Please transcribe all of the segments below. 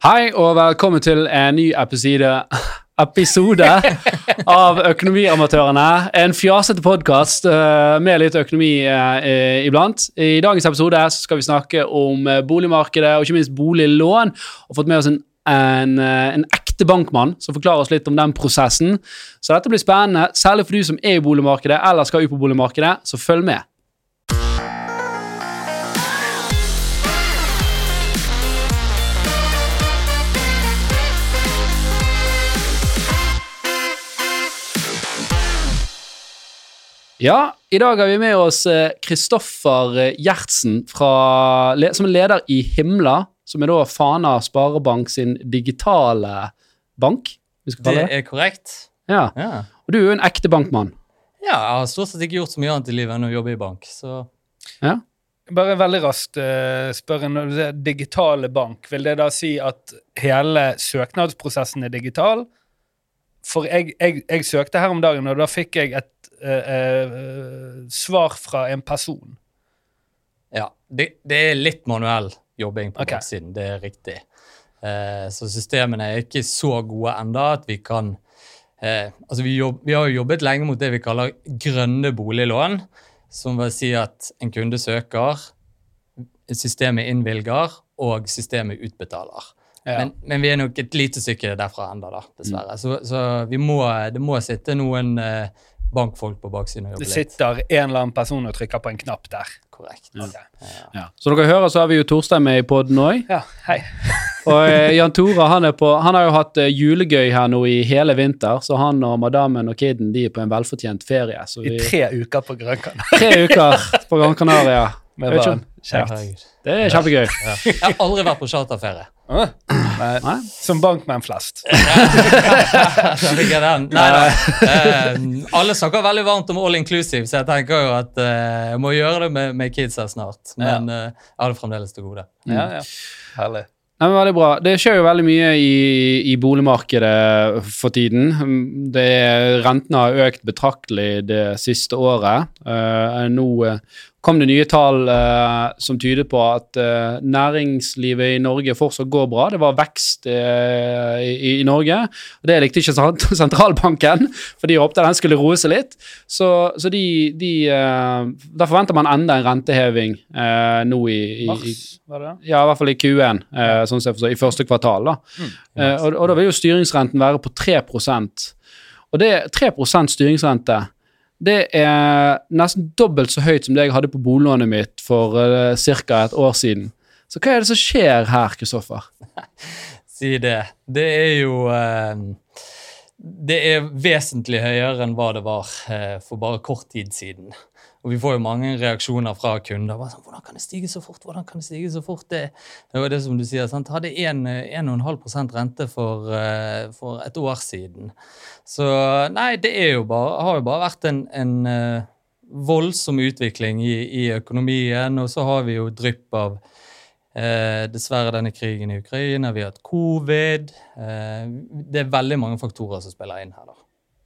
Hei og velkommen til en ny episode, episode av Økonomiamatørene. En fjasete podkast med litt økonomi eh, iblant. I dagens episode skal vi snakke om eh, boligmarkedet og ikke minst boliglån. Og fått med oss en, en, eh, en ekte bankmann som forklarer oss litt om den prosessen. Så dette blir spennende, særlig for du som er i boligmarkedet eller skal ut på boligmarkedet. Så følg med. Ja, i dag har vi med oss Kristoffer Gjertsen, fra, som er leder i Himla, som er da Fana Sparebank sin digitale bank. vi skal kalle Det er korrekt. Ja, Ja. Og du er jo en ekte bankmann. ja, jeg har stort sett ikke gjort så mye annet i livet enn å jobbe i bank, så Ja. Bare veldig raskt uh, spørre når du sier digitale bank, vil det da si at hele søknadsprosessen er digital? For jeg, jeg, jeg søkte her om dagen, og da fikk jeg et uh, uh, svar fra en person. ja. Det, det er litt manuell jobbing på Ok. baksiden, det er riktig. Uh, så systemene er ikke så gode enda at vi kan Altså, vi, jobb, vi har jo jobbet lenge mot det vi kaller grønne boliglån, som vil si at en kunde søker, systemet innvilger, og systemet utbetaler. Ja. Men, men vi er nok et lite stykke derfra enda, dessverre. dessverre. Så, så vi må, det må sitte noen eh, bankfolk på baksiden og det jobbe litt. sitter en eller annen person og trykker på en knapp der. Korrekt. Ok. Ja. Så dere hører, så har vi jo Torstein med i poden òg. Ja, hei. Og eh, Jan Tore han, er på, han har jo hatt eh, julegøy her nå i hele vinter, så han og madammen og kiden de er på en velfortjent ferie. Så I tre uker på Gran Canaria. tre uker på Gran Canaria. Med om- Kjekt. Det er kjempegøy. Ja. Jeg har aldri vært på charterferie. Ah, nei, Nei? Som bankmenn flest. Da fikk jeg den. Nei da. Eh, alle snakker veldig varmt om all inclusive, så jeg tenker jo at eh, jeg må gjøre det med, med kidsa snart. Men eh, jeg har det fremdeles til gode. Ja, ja. Herlig. Nei, men veldig bra. Det skjer jo veldig mye i, i boligmarkedet for tiden. Det, rentene har økt betraktelig det siste året. Uh, nå kom det nye tall eh, som tyder på at eh, næringslivet i Norge fortsatt går bra. Det var vekst eh, i, i Norge. og Det likte ikke sent- sentralbanken, for de håpte den skulle roe seg litt. Så, så de, de eh, Da forventer man enda en renteheving eh, nå i, i, i Mars, var det det? ja, i hvert fall i Q1, eh, sånn som jeg forstår, i første kvartal. da. Eh, og, og da vil jo styringsrenten være på 3% Og det 3% styringsrente det er nesten dobbelt så høyt som det jeg hadde på boliglånet mitt for uh, ca. et år siden. Så hva er det som skjer her, Kristoffer? Si det. Det er jo uh, Det er vesentlig høyere enn hva det var uh, for bare kort tid siden. Og vi får jo mange reaksjoner fra kunder. Bare sånn, 'Hvordan kan det stige så fort?' hvordan kan Det stige så fort? Det, det var det som du sier. sant? Hadde 1,5 rente for, eh, for et år siden. Så nei, det jo bare, har jo bare vært en, en eh, voldsom utvikling i, i økonomien. Og så har vi jo drypp av Eh, dessverre denne krigen i Ukraina, vi har hatt covid. Eh, det er veldig mange faktorer som spiller inn her. da.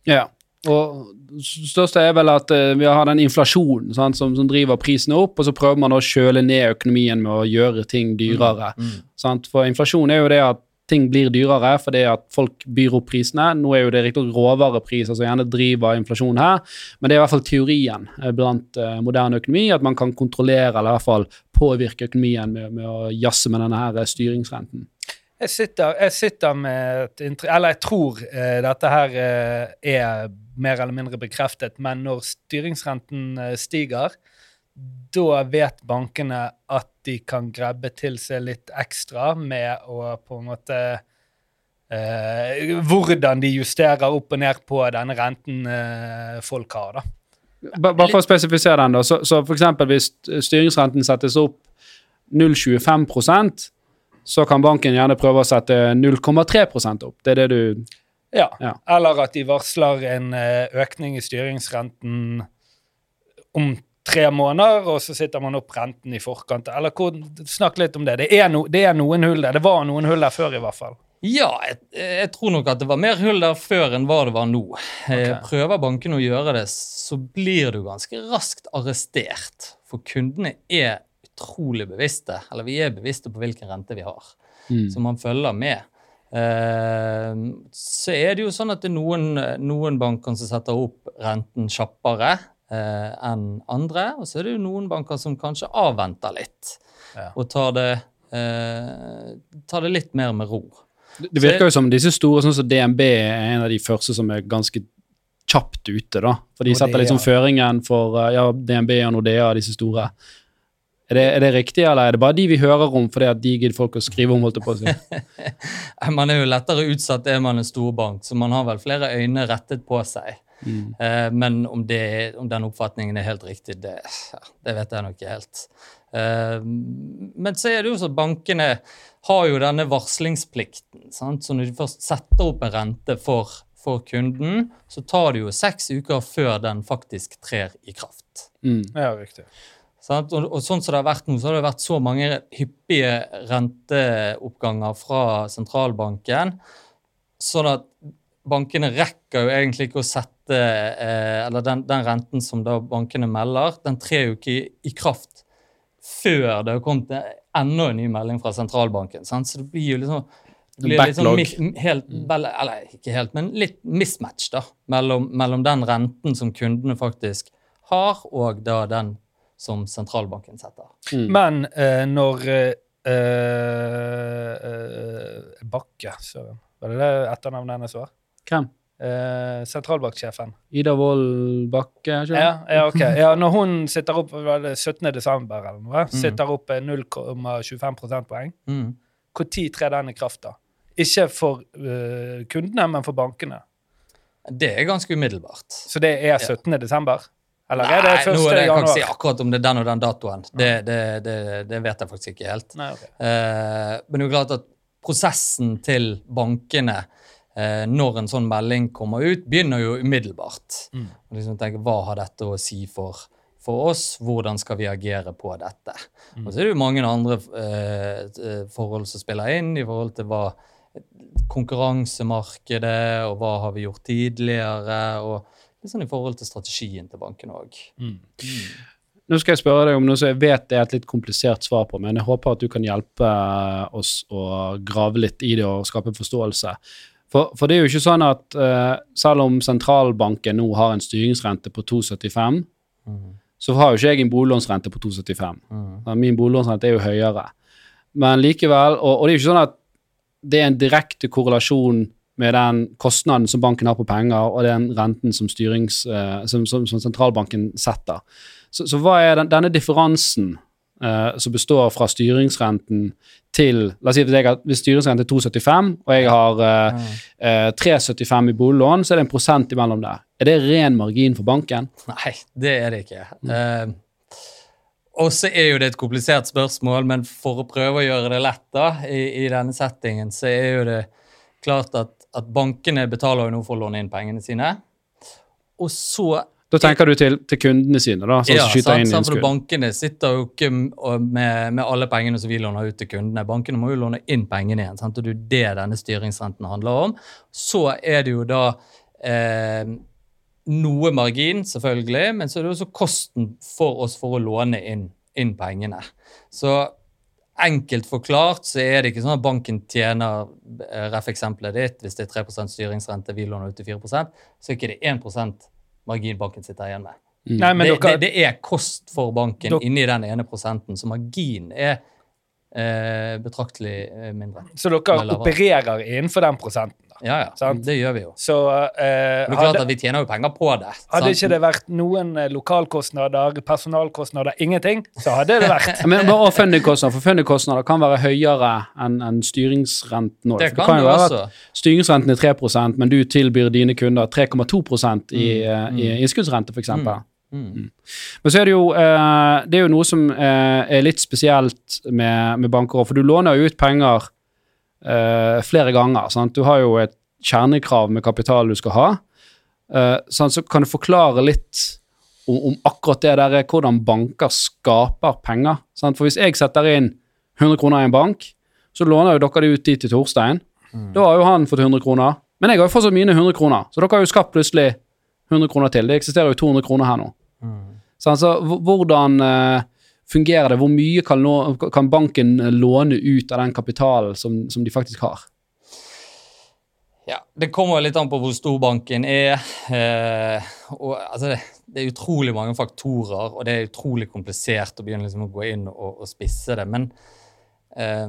Ja. Og det største er vel at eh, vi har den inflasjonen sant, som, som driver prisene opp, og så prøver man å kjøle ned økonomien med å gjøre ting dyrere. Sant? For inflasjon er jo det at ting blir dyrere fordi at folk byr opp prisene. Nå er jo det riktignok råvarepriser som gjerne driver inflasjon her, men det er i hvert fall teorien eh, blant eh, moderne økonomi at man kan kontrollere eller i hvert fall påvirke økonomien med, med å jazze med denne her styringsrenten. Jeg sitter, jeg sitter med et Eller jeg tror eh, dette her eh, er mer eller mindre bekreftet, men når styringsrenten eh, stiger, da vet bankene at de kan grabbe til seg litt ekstra med å på en måte eh, Hvordan de justerer opp og ned på denne renten eh, folk har, da. Bare for å spesifisere den, da. Så, så eksempel hvis styringsrenten settes opp 0,25 så kan banken gjerne prøve å sette 0,3% opp. Det er det du Ja. Ja. Eller at de varsler en eh, økning i styringsrenten om tre måneder, og så sitter man opp renten i forkant. Eller hvor, Snakk litt om det. Det er, no, det er noen hull der. Det var noen hull der før, i hvert fall. Ja, jeg, jeg tror nok at det var mer hull der før enn hva det var nå. Okay. Prøver banken å gjøre det, så blir du ganske raskt arrestert. For kundene er utrolig bevisste, eller vi er bevisste på hvilken rente vi har. Mm. så man følger med. Eh, så er det jo sånn at det er noen, noen banker som setter opp renten kjappere eh, enn andre, og så er det jo noen banker som kanskje avventer litt Ja. og tar det, eh, tar det litt mer med ro. Det virker jo som disse store, sånn som DNB er en av de første som er ganske kjapt ute, da. For de setter liksom føringen for uh, ja, DNB og Nordea, disse store. Er det, er det riktig, eller er det bare de vi hører om fordi at de gidder folk å skrive om? holdt det på å si? Man er jo lettere utsatt er man en storbank, så man har vel flere øyne rettet på seg. Mm. Uh, men om, det, om den oppfatningen er helt riktig, det, ja, det vet jeg nok ikke helt. Uh, men så er det jo sånn at bankene har jo denne varslingsplikten. Sant? Så når de først setter opp en rente for, for kunden, så tar det jo seks uker før den faktisk trer i kraft. Mm. Ja, riktig. Sant? Og, sånn som det har vært nå, så har det vært så mange hyppige renteoppganger fra sentralbanken, sånn at bankene rekker jo egentlig ikke å sette eh, Eller den, den renten som da bankene melder, den trer jo ikke i, i kraft før det har kommet enda en ny melding fra sentralbanken. Sant? Så det blir jo liksom det blir litt sånn helt, eller ikke helt, men litt mismatch da, mellom, mellom den renten som kundene faktisk har, og da den som sentralbanken setter. Mm. Men eh, når eh, eh, Bakke, søren. Var det det etternavnet hennes var? Hvem? Eh, sentralbanksjefen. Ida Wold Bakke? ikke Ja, ja, ok. Ja, når hun sitter opp var det 17. desember eller noe, Mm. sitter opp eh, 0,25 prosentpoeng, Mm. når trer den i kraft da? Ikke for uh, kundene, men for bankene. Det er ganske umiddelbart. Så det er 17. desember? Eller er det Nei, 1. nå er jeg kan ikke si akkurat om det er den og den datoen. Det, det, det, det vet jeg faktisk ikke helt. Nei, okay. Eh, men det er jo klart at prosessen til bankene eh, når en sånn melding kommer ut, begynner jo umiddelbart. Mm. Og liksom tenke, Hva har dette å si for, for oss? Hvordan skal vi agere på dette? Mm. Og så er det jo mange andre eh, eh, forhold som spiller inn i forhold til hva konkurransemarkedet, og hva har vi gjort tidligere, og litt sånn i forhold til strategien til banken òg. Mm. Nå skal jeg spørre deg om noe som jeg vet er et litt komplisert svar på, men jeg håper at du kan hjelpe oss å grave litt i det og skape forståelse. For, for det er jo ikke sånn at uh, selv om sentralbanken nå har en styringsrente på 2,75, Mm. så har jo ikke jeg en boliglånsrente på 2,75. Mm. Min boliglånsrente er jo høyere. Men likevel, og, og det er jo ikke sånn at det er en direkte korrelasjon med den kostnaden som banken har på penger, og den renten som, styrings, eh, som, som, som sentralbanken setter. Så, så hva er den, denne differansen Uh, som består fra styringsrenten til La oss si hvis, har, hvis styringsrenten er 2,75, og jeg har uh, uh, 3,75 i boliglån, så er det en prosent imellom der. Er det ren margin for banken? Nei, det er det ikke. Eh, og så er jo det et komplisert spørsmål, men for å prøve å gjøre det lett da, i, i denne settingen, så er jo det klart at, at bankene betaler jo nå for å låne inn pengene sine. Og så Da tenker du til, til kundene sine, da, Som ja, skyter sant, inn innskudd. Bankene sitter jo ikke med, med alle pengene som vi låner ut til kundene. Bankene må jo låne inn pengene igjen. Sant? og Det er jo det denne styringsrenten handler om. Så er det jo da eh, noe margin, selvfølgelig, men så er det også kosten for oss for å låne inn, inn pengene. Så enkelt forklart så er det ikke sånn at banken tjener eh, ref. eksempelet ditt, hvis det er 3 styringsrente, vi låner ut til 4% så er det ikke 1% margin banken sitter igjen med. Mm. Nei, men det, dere, det, det er kost for banken Dere- inni den ene prosenten, så margin er eh, betraktelig eh, mindre. så dere opererer innenfor den prosenten? da. Ja, ja, Sant. det gjør vi jo. Så eh, Det er klart hadde, at Vi tjener jo penger på det. hadde sant? ikke det vært noen eh, lokalkostnader, personalkostnader, ingenting, så hadde det vært Men bare fundingkostnader, for fundingkostnader kan være høyere enn en styringsrenten. Det For kan jo være også. at styringsrenten er 3 men du tilbyr dine kunder 3,2 i, mm. i innskuddsrente, f.eks. Mm. Mm. Men så er det jo, eh, det er jo noe som eh, er litt spesielt med, med banker for du låner jo ut penger eh, flere ganger. Sant? Du har jo et kjernekrav med kapital du skal ha. Eh? Så kan du forklare litt om, om akkurat det der er hvordan banker skaper penger. Sant? For hvis jeg setter inn 100 kroner i en bank, så låner jo dere det ut dit til Torstein. Da har jo han fått 100 kroner. Men jeg har jo fortsatt mine 100 kroner, så dere har jo skapt plutselig 100 kroner til. Det eksisterer jo 200 kroner her nå. Mm. Så altså, hvordan, eh, fungerer det? Hvor mye kan, lå, kan banken låne ut av den kapitalen som, som de faktisk har? Ja, Det kommer litt an på hvor stor banken er. Eh, og, altså, det, det, er utrolig mange faktorer, og det er utrolig komplisert å begynne liksom, å gå inn og, og spisse det. Men eh,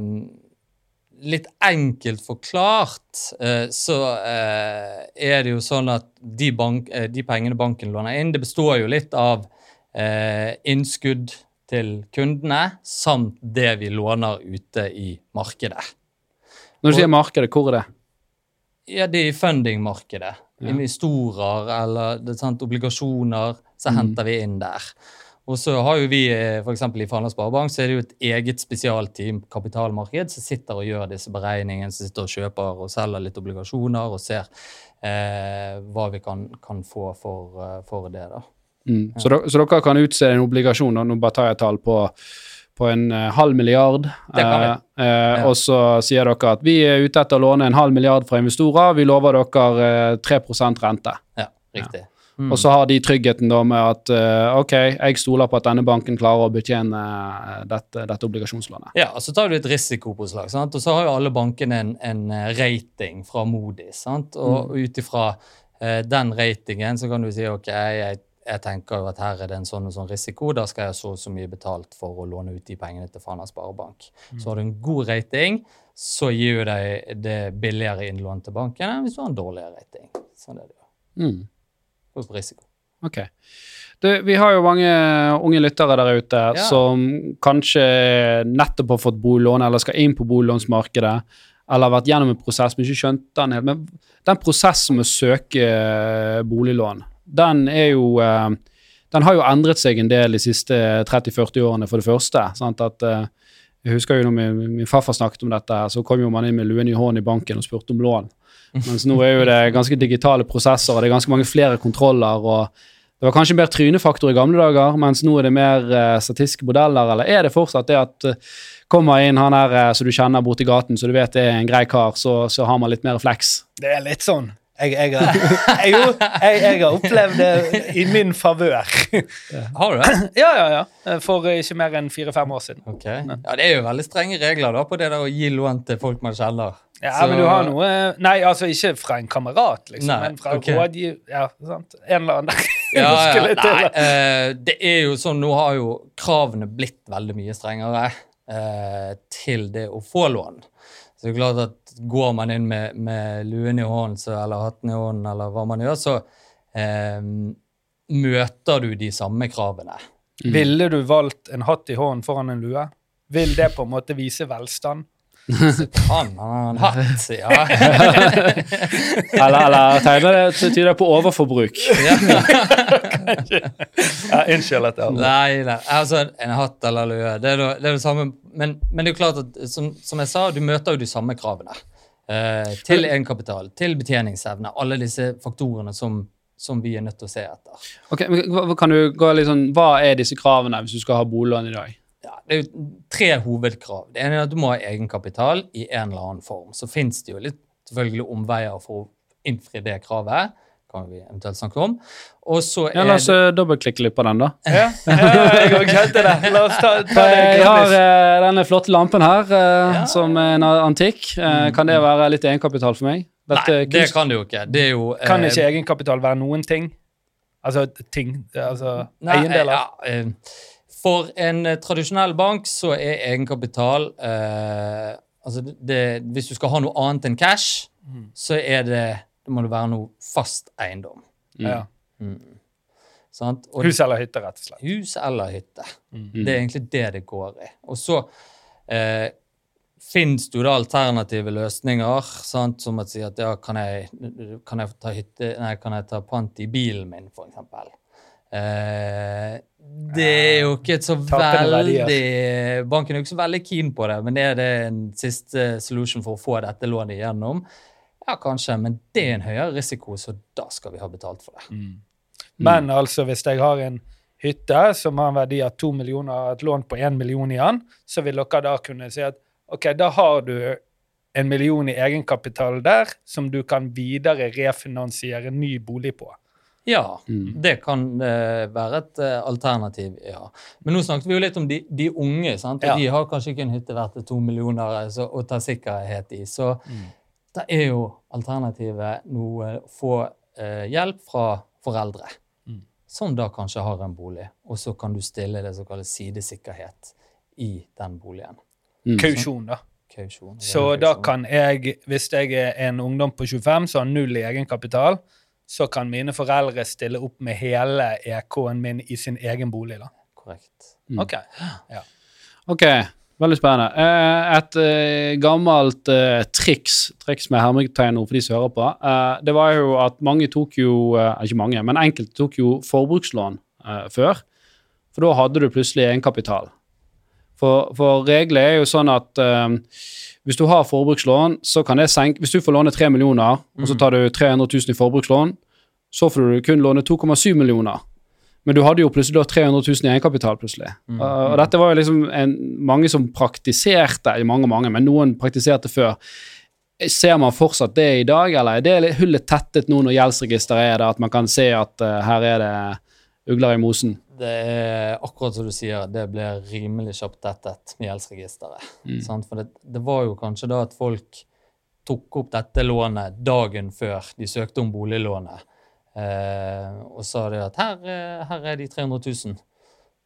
litt enkelt forklart eh, så eh, er det jo sånn at de, bank, eh, de, pengene banken låner inn, det består jo litt av innskudd til kundene samt det vi låner ute i markedet. Når du sier markedet, hvor er det? Ja, det er i fundingmarkedet. Ja. Investorer eller det, sant, obligasjoner. Så mm. henter vi inn der. Og så har jo vi eh, f.eks. i Fana Sparebank så er det jo et eget spesialteam kapitalmarked som sitter og gjør disse beregningene, som sitter og kjøper og selger litt obligasjoner og ser eh, hva vi kan, kan få for, eh, for, det. da. Mm. Ja. Så, dere, så, dere kan utse en obligasjon, og nå bare tar jeg tall på på en uh, halv milliard. Uh, uh, ja. Og så sier dere at vi er ute etter å låne en halv milliard fra investorer. Vi lover dere 3 rente. Ja, riktig. Ja. Mm. Og så har de tryggheten da med at ok, jeg stoler på at denne banken klarer å betjene dette, dette obligasjonslånet. Ja, og så tar du et risikopåslag. sant? Og så har jo alle bankene en, en rating fra Modi. sant? Og mm. ut ifra den ratingen så kan du si ok, jeg jeg tenker jo at her er det en sånn og sånn risiko, da skal jeg så så mye betalt for å låne ut de pengene til Fana Sparebank. Mm. Så har du en god rating, så gir du deg det billigere innlån til banken enn hvis du har en dårligere rating. Sånn er det jo. Mm. På risiko. Ok. Du, vi har jo mange unge lyttere der ute ja. som kanskje nettopp har fått boliglån eller skal inn på boliglånsmarkedet eller har vært gjennom en prosess, men ikke skjønt den helt. Men den prosessen med å søke boliglån, den er jo uh, Den har jo endret seg en del de siste 30-40 årene, for det første. Sant? At, uh, jeg husker jo når min, min farfar snakket om dette, så kom jo man inn med luen i hånden i banken og spurte om lån. Mens nå er jo det ganske digitale prosesser, og det er ganske mange flere kontroller. og Det var kanskje mer trynefaktor i gamle dager, mens nå er det mer uh, statistiske modeller. Eller er det fortsatt det at uh, kommer inn han her uh, som du kjenner borti gaten, så du vet det er en grei kar, så, så har man litt mer flex? Det er litt sånn. Jeg, jeg, har, jeg, jeg, har opplevd det i min favør. Har du det? Ja, ja, ja. For ikke mer enn fire-fem år siden. Okay. Ja, Det er jo veldig strenge regler da på det der å gi lån til folk man kjenner. Ja, Så... men du har noe Nei, altså ikke fra en kamerat, liksom, nei, men fra okay. rådgiver Ja, sant? En eller annen der. ja, ja, nei, uh, det er jo sånn, nå har jo kravene blitt veldig mye strengere uh, til det å få lån. Så det er klart at går man inn med, med luen i hånden så, eller hatten i hånden, eller hva man gjør, så uh, møter du de samme kravene. Mm. Ville du valgt en hatt i hånden foran en lue? Vil det på en måte vise velstand? Han har en hatt, ja. eller, eller tegner det tyder på overforbruk. ja, Unnskyld at jeg Nei, nei. Altså, en hatt eller lue, det er det, det, er det samme. Men, men, det er jo klart at, som, som, jeg sa, du møter jo de samme kravene. Eh, til egenkapital, til betjeningsevne. Alle disse faktorene som, som vi er nødt til å se etter. Ok, men kan du gå litt sånn, Hva er disse kravene hvis du skal ha boliglån i dag? Ja, det er jo tre hovedkrav. Det ene er at du må ha egenkapital i en eller annen form. Så fins det jo litt selvfølgelig omveier for å innfri det kravet. kan vi eventuelt snakke om. Og så ja, La oss det... Eh, dobbeltklikke litt på den, da. Ja, ja jeg kjente det. La oss ta, ta det. Jeg har uh, denne flotte lampen her, uh, ja. som er en antikk. Uh, kan det være litt egenkapital for meg? Dette Nei, det kan det jo ikke. Det jo, kan ikke egenkapital være noen ting? Altså ting Altså eiendeler? Ja, for en eh, tradisjonell bank så er egenkapital eh, altså det, Hvis du skal ha noe annet enn cash, mm. så er det, det må det være noe fast eiendom. Mm. Ja. Mm. hus eller hytte, rett og slett. Hus eller hytte. Mm. Det er egentlig det det går i. Og så eh, fins det da alternative løsninger, sant? som å si at ja, kan jeg, kan jeg ta hytte, nei, kan jeg ta pant i bilen min, for eksempel. Eh, det er jo ikke så veldig Banken er jo ikke så veldig keen på det, men er det en siste solution for å få dette lånet igjennom? Ja, kanskje, men det er en høyere risiko, så da skal vi ha betalt for det. Mm. Men altså, hvis jeg har en hytte som har en verdi av to millioner, et lån på én million i den, så vil dere da kunne si at ok, da har du en million i egenkapital der som du kan videre refinansiere ny bolig på. Ja, Mm. det kan uh, være et uh, alternativ, ja. Men nå snakket vi jo litt om de, de unge, sant? og Ja. de har kanskje ikke en hytte verdt to millioner eh, så, å ta sikkerhet i. Så Mm. da er jo alternativet noe få uh, hjelp fra foreldre, Mm. som da kanskje har en bolig, og så kan du stille det som kalles sidesikkerhet i den boligen. Mm. Kausjon, da. Kausjon. Så da kan jeg, hvis jeg er en ungdom på 25 som har null i egenkapital, så kan mine foreldre stille opp med hele EK-en min i sin egen bolig, da. Korrekt. Mm. OK. Ok, veldig spennende. Eh, et eh, gammelt eh, triks, triks med hermetegn for de som hører på, eh, det var jo at mange tok jo Ikke mange, men enkelte tok jo forbrukslån før. For da hadde du plutselig egenkapital. For, for regler er jo sånn at eh, hvis du har forbrukslån, så kan det senke Hvis du får låne 3 millioner, og så tar du 300 000 i forbrukslån, så får du kun låne 2,7 millioner. Men du hadde jo plutselig da 300 000 i egenkapital plutselig. Mm. Og, og dette var jo liksom en, mange som praktiserte, mange, mange, men noen praktiserte før. Ser man fortsatt det i dag, eller er det hullet tettet nå når gjeldsregisteret er der, at man kan se at uh, her er det ugler i mosen? Det er akkurat som du sier, det ble rimelig kjapt tettet med gjeldsregisteret. Mm. Sant? For det, det var jo kanskje da at folk tok opp dette lånet dagen før de søkte om boliglånet, eh, og sa det at her, eh, her er de 300 000.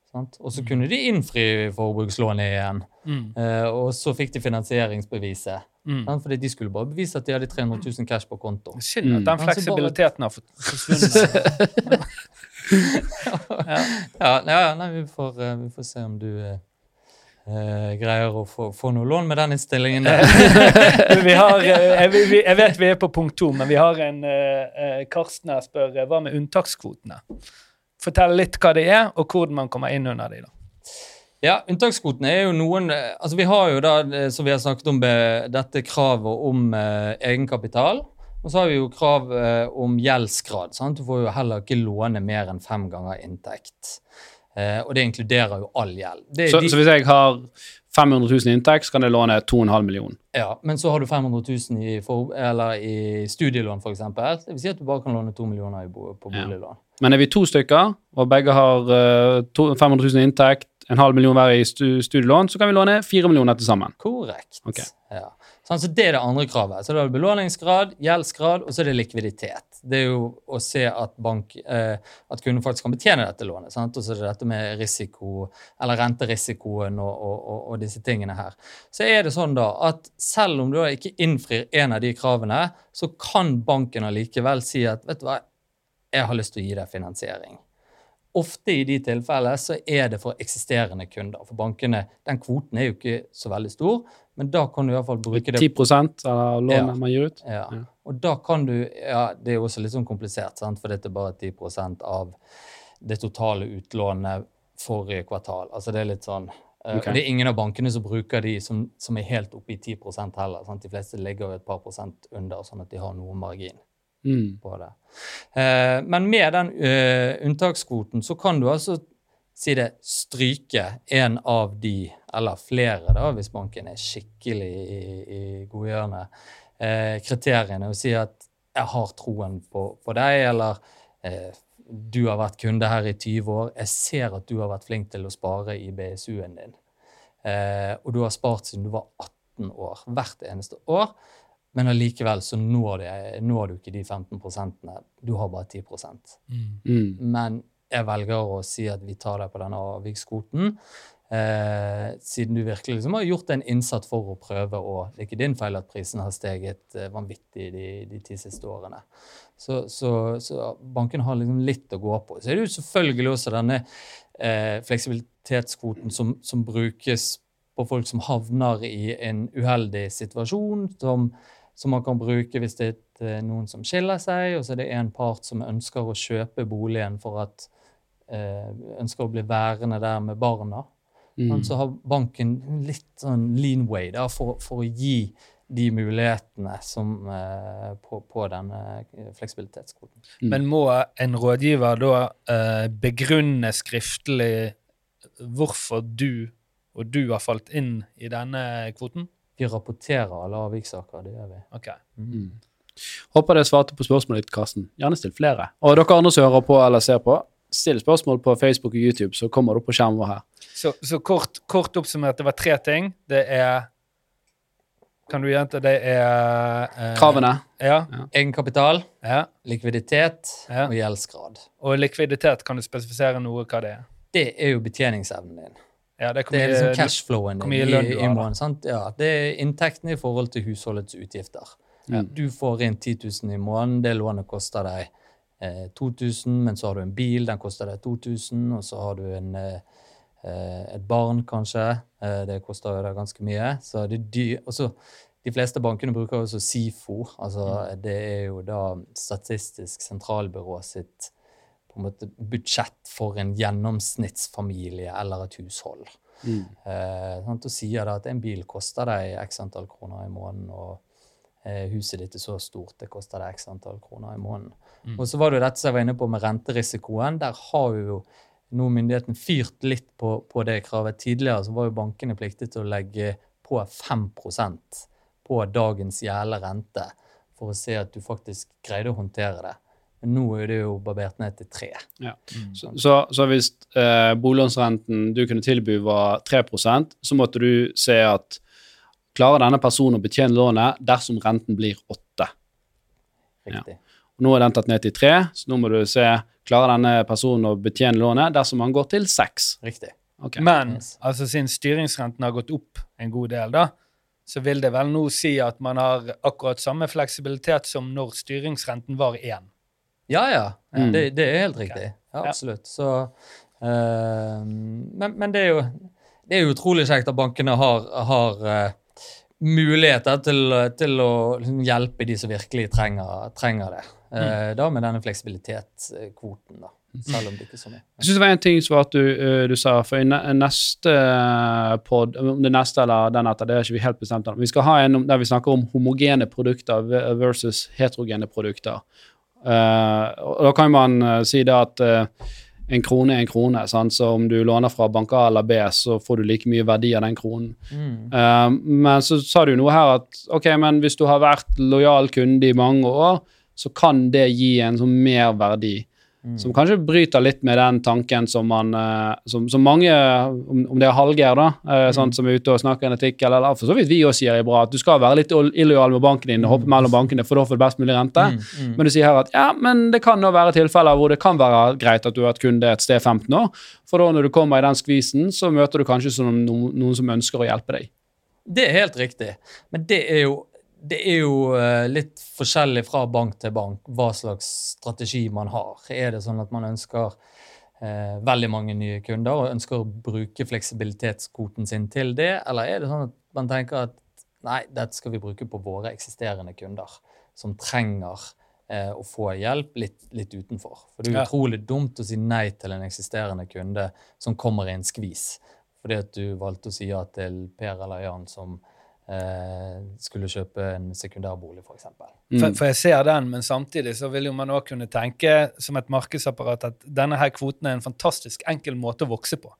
Sant? Og så kunne de innfri forbrukslånet igjen, Mm. eh, og så fikk de finansieringsbeviset. Mm. Sant? Fordi de skulle bare bevise at de hadde 300 000 cash på konto. Synd Mm. at den Altså, fleksibiliteten har forsvunnet. ja. Ja, ja nei, vi får, eh, vi får se om du eh, eh, greier å få, få noe lån med den innstillingen. Vi har, eh, jeg, vi- jeg vet vi er på punkt to, men vi har en eh, Karsten her spør hva med unntakskvotene? Fortell litt hva det er, og hvordan man kommer inn under de da. Ja, Unntakskvotene er jo noen altså Vi har jo da, som vi har snakket om, dette kravet om eh, egenkapital. Og så har vi jo krav eh, om gjeldsgrad. sant? Du får jo heller ikke låne mer enn fem ganger inntekt. Eh, og det inkluderer jo all gjeld. Så, de- så hvis jeg har 500 000 i inntekt, så kan jeg låne 2,5 millioner. Ja, Men så har du 500 000 i, for, eller i studielån, f.eks. Det vil si at du bare kan låne 2 millioner i bo, på Ja. boliglån. Men er vi to stykker, og begge har eh, 500 000 i inntekt, en halv million hver i stu, studielån, så kan vi låne 4 millioner til sammen. Korrekt. Okay. Ja. Sånn, så Det er det andre kravet. Så da er det belåningsgrad, gjeldsgrad, og så er det likviditet. Det er jo å se at, bank, eh, at kunden faktisk kan betjene dette lånet. Og så er det dette med risiko, eller renterisikoen og, og, og, disse tingene her. Så er det sånn da at selv om du ikke innfrir en av de kravene, så kan banken allikevel si at vet du hva, jeg har lyst til å gi deg finansiering. Ofte i de tilfellene så er det for eksisterende kunder. For bankene, den kvoten er jo ikke så veldig stor, men da kan du i hvert fall bruke det 10 av lånet Ja. man gir ut. ja. Ja. Og da kan du Ja, det er jo også litt sånn komplisert, sant? for dette er bare 10 av det totale utlånet forrige kvartal. Altså det er litt sånn Okay. Ok. Det er ingen av bankene som bruker de som, som er helt oppe i 10% heller. Sant? De fleste ligger et par prosent under, sånn at de har noe margin Mm. på det. Eh, men med den uh, unntakskvoten så kan du altså si det, stryke en av de, eller flere, da, hvis banken er skikkelig i, i godgjørende, eh, kriteriene, og si at 'jeg har troen på, på deg', eller eh, 'du har vært kunde her i 20 år', 'jeg ser at du har vært flink til å spare i BSU-en din', eh, og du har spart siden du var 18 år, hvert eneste år', men allikevel så når, det, når du ikke de 15 prosentene. Du har bare 10 Mm. Men jeg velger å si at vi tar deg på denne avvikskvoten, eh, siden du virkelig liksom har gjort en innsats for å prøve å Det er ikke din feil at prisen har steget eh, vanvittig de, de ti siste årene. Så, så, så banken har liksom litt å gå på. Så er det jo selvfølgelig også denne eh, fleksibilitetskvoten som, som brukes på folk som havner i en uheldig situasjon, som, som man kan bruke hvis det er eh, noen som skiller seg, og så er det en part som ønsker å kjøpe boligen for at eh, ønsker å bli værende der med barna. Mm. Så har banken litt sånn leanway da, for, for å gi de mulighetene som, eh, på, på denne fleksibilitetskoden. fleksibilitetskvoten. Mm. Men må en rådgiver da eh, begrunne skriftlig hvorfor du og du har falt inn i denne kvoten? Vi rapporterer alle avvikssaker, det gjør vi. Ok. Mm. Håper det svarte på spørsmålet ditt, Karsten. Gjerne still flere. Og dere andre som hører på eller ser på, still spørsmål på Facebook og YouTube, så kommer det opp på skjermen vår her. Så, så kort, kort oppsummert, det var tre ting. Det er Kan du gjenta? Det er eh, Kravene. Ja. Egenkapital, ja. likviditet Ja. og gjeldsgrad. Og likviditet, kan du spesifisere noe hva det er? Det er jo betjeningsevnen din. Ja, det Det er liksom cashflowen din i, i måneden. Sant? Ja, det er inntektene i forhold til husholdets utgifter. Ja. Du får inn 10 000 i måneden, det lånet koster deg eh, 2000, men så har du en bil, den koster deg 2000, og så har du en, eh, et barn, kanskje. Eh, det koster jo ganske mye. Så det er dy- og de fleste bankene bruker også SIFO. altså Mm. Det er jo da Statistisk sentralbyrå sitt på en måte budsjett for en gjennomsnittsfamilie eller et hushold. Mm. Eh, og sier da at en bil koster deg x antall kroner i måneden, og eh, huset ditt er så stort, det koster deg x antall kroner i måneden. Mm. Og så var det jo dette som jeg var inne på med renterisikoen. Der har jo nå myndigheten fyrt litt på, på det kravet. Tidligere så var jo bankene pliktige til å legge på 5% på dagens gjelde rente for å se at du faktisk greide å håndtere det. Men nå er det jo barbert ned til 3 Ja. Mm. Så, så, så hvis eh, boliglånsrenten du kunne tilby var 3 så måtte du se at klarer denne personen å betjene lånet dersom renten blir 8 Riktig. Og Nå er den tatt ned til 3 så nå må du se klarer denne personen å betjene lånet dersom han går til seks. Riktig. Okay. Men Yes. altså, siden styringsrenten har gått opp en god del, da, så vil det vel nå si at man har akkurat samme fleksibilitet som når styringsrenten var én. Ja, ja. Mm. Det, det er helt riktig. Ja, Ja. absolutt. Så, uh, men, men det er jo det er jo utrolig kjekt at bankene har, har uh, muligheter til, til å liksom hjelpe de som virkelig trenger, trenger det. Eh, Da med denne fleksibilitetskvoten, da. Selv om det ikke er så mye. Jeg synes det var en ting som var at du, eh, du sa for i neste pod, om det neste eller den etter, det er ikke vi helt bestemt ennå. Vi skal ha en der vi snakker om homogene produkter versus heterogene produkter. Eh, og da kan man eh, si det at eh, en krone er en krone. Sant? Så om du låner fra bank A eller B, så får du like mye verdi av den kronen. Mm. Uh, men så sa du noe her at ok, men hvis du har vært lojal kunde i mange år, så kan det gi en sånn merverdi. Mm. Som kanskje bryter litt med den tanken som man eh, som, som mange, om, det er Hallgeir, da, eh, sant, som er ute og snakker en artikkel, eller for så vidt vi også sier er bra, at du skal være litt illojal med banken din og hoppe mellom bankene, for da får du best mulig rente. Mm, mm. Men du sier her at ja, men det kan nå være tilfeller hvor det kan være greit at du har vært kunde et sted 15 år, for da når du kommer i den skvisen, så møter du kanskje noen, noen som ønsker å hjelpe deg. Det er helt riktig. Men det er jo, det er jo eh, litt forskjellig fra bank til bank hva slags strategi man har. Er det sånn at man ønsker eh, veldig mange nye kunder og ønsker å bruke fleksibilitetskvoten sin til det, eller er det sånn at man tenker at nei, dette skal vi bruke på våre eksisterende kunder som trenger eh, å få hjelp litt, litt utenfor. For det er utrolig dumt å si nei til en eksisterende kunde som kommer i en skvis fordi at du valgte å si ja til Per eller Jan som skulle kjøpe en sekundærbolig, f.eks. Mm. For, for jeg ser den, men samtidig så vil jo man også kunne tenke som et markedsapparat at denne her kvoten er en fantastisk enkel måte å vokse på.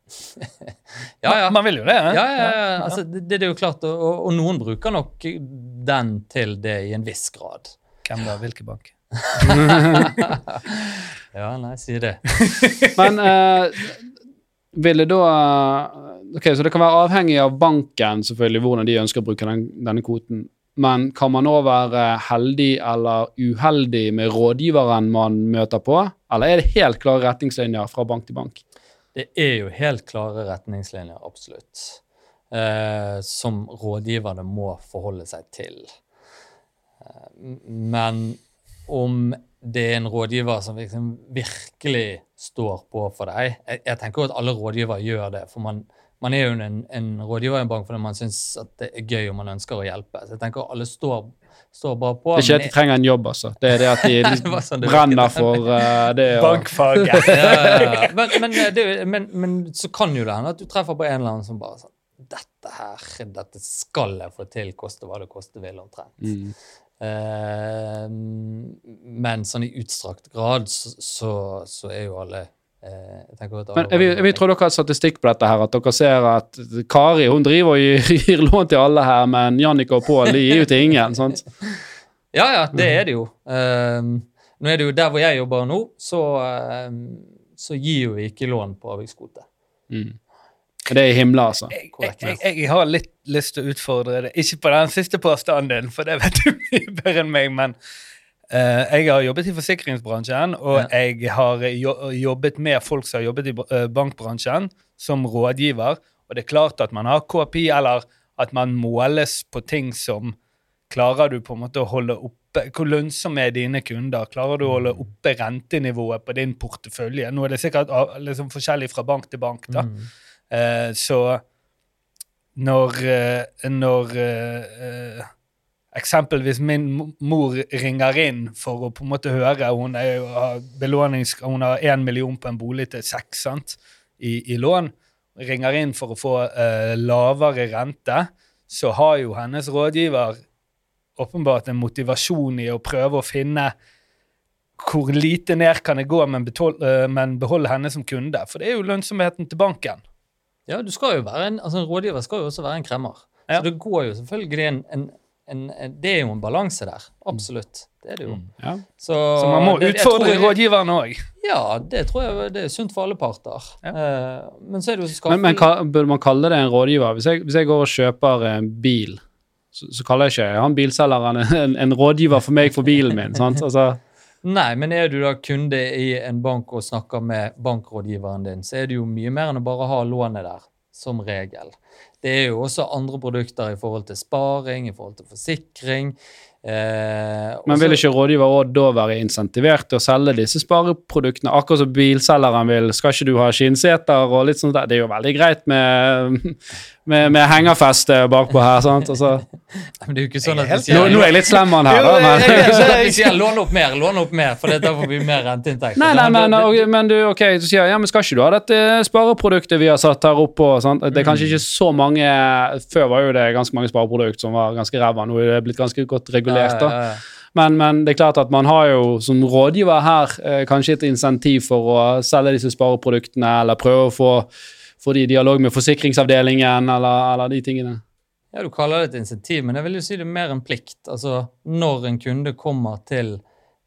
Ja, ja. Man, man vil jo det. Ja, eh? ja, ja. Altså, det, det er jo klart, og, og- og noen bruker nok den til det i en viss grad. Hvem da? Hvilken bank? Ja, nei, si det. Men eh, vil det da Ok, så det kan være avhengig av banken, selvfølgelig, hvordan de ønsker å bruke den, denne kvoten. Men kan man òg være heldig eller uheldig med rådgiveren man møter på? Eller er det helt klare retningslinjer fra bank til bank? Det er jo helt klare retningslinjer, absolutt, eh, som rådgiverne må forholde seg til. Eh, men om det er en rådgiver som liksom virkelig står på for deg Jeg, jeg tenker jo at alle rådgivere gjør det. for man, man er jo en, en rådgiver i en bank fordi man syns det er gøy og man ønsker å hjelpe. Så jeg tenker alle står, står bra på. Det er ikke at de trenger en jobb, altså. Det er det at de Det sånn brenner for uh, det Bankfaget. ja, ja, ja. Men, men, eh, det, men, men så kan jo det hende at du treffer på en eller annen som bare sånn Dette her, dette skal jeg få til, koste hva det koste vil, omtrent. Mm. Eh, men sånn i utstrakt grad så, så, så er jo alle eh, jeg Men jeg vil, jeg vil tro dere har statistikk på dette her, at dere ser at Kari hun driver og gir, gir lån til alle her, men Jannicke og Pål gir jo til ingen. sant? Ja, ja, det er det jo. Um, nå er det jo Der hvor jeg jobber nå, så, um, så gir jo vi ikke lån på avvikskvote. Mm. Det er himla, altså. Jeg, jeg, jeg, jeg har litt lyst til å utfordre det. Ikke på den siste påstanden din, for det vet du mye bedre enn meg, men jeg har jobbet i forsikringsbransjen, og Ja. jeg har jo- jobbet med folk som har jobbet i eh, bankbransjen, som rådgiver. Og det er klart at man har KPI, eller at man måles på ting som Klarer du på en måte å holde oppe Hvor lønnsomme er dine kunder? Klarer du å holde oppe rentenivået på din portefølje? Nå er det sikkert liksom forskjellig fra bank til bank, da. Mm. Eh, så når, eh, når eh, eh, eksempelvis min mor ringer inn for å på en måte høre Hun er hun har én million på en bolig til seks sant, i, i lån. Ringer inn for å få uh, lavere rente. Så har jo hennes rådgiver åpenbart en motivasjon i å prøve å finne hvor lite ned kan det gå, men, eh, men beholde henne som kunde. For det er jo lønnsomheten til banken. Ja, du skal jo være en, altså en rådgiver skal jo også være en kremmer. Ja. Så det går jo selvfølgelig en, en, en, en Det er jo en balanse der. Absolutt. Det er det jo. Ja. Så, Så man må det- utfordre jeg- rådgiveren òg. Ja, det tror jeg det er sunt for alle parter. Ja. Eh, men så er det jo skaffe Men, men burde man kalle det en rådgiver? Hvis jeg, hvis jeg går og kjøper en bil, så, så kaller jeg ikke han bilselgeren en, en rådgiver for meg for bilen min. sant? Altså, Nei, men er du da kunde i en bank og snakker med bankrådgiveren din, så er det jo mye mer enn å bare ha lånet der, som regel. Det er jo også andre produkter i forhold til sparing, i forhold til forsikring. Eh, men vil ikke rådgiver også da være insentivert til å selge disse spareproduktene? Akkurat som bilselgeren vil. Skal ikke du ha skinnseter og litt sånt der? Det er jo veldig greit med, med, med hengerfeste bakpå her, sant? Altså, Men det er jo ikke sånn at helt vi sier nå, nå er jeg litt slem mann her, Jo, da. Men, jeg- sier lån opp mer, lån opp mer, for da får vi mer renteinntekt. Nei, nei, men, og, men du, ok, så sier ja, men skal ikke du ha dette spareproduktet vi har satt her oppe? Sant? Det er kanskje ikke så mange Før var jo det ganske mange spareprodukt som var ganske ræva. Nå er det blitt ganske godt regulert. da. Men, men det er klart at man har jo som rådgiver her eh, kanskje et insentiv for å selge disse spareproduktene, eller prøve å få, få de dialog med forsikringsavdelingen, eller, eller de tingene. Ja, Du kaller det et insentiv, men jeg vil jo si det er mer en plikt. Altså, Når en kunde kommer til,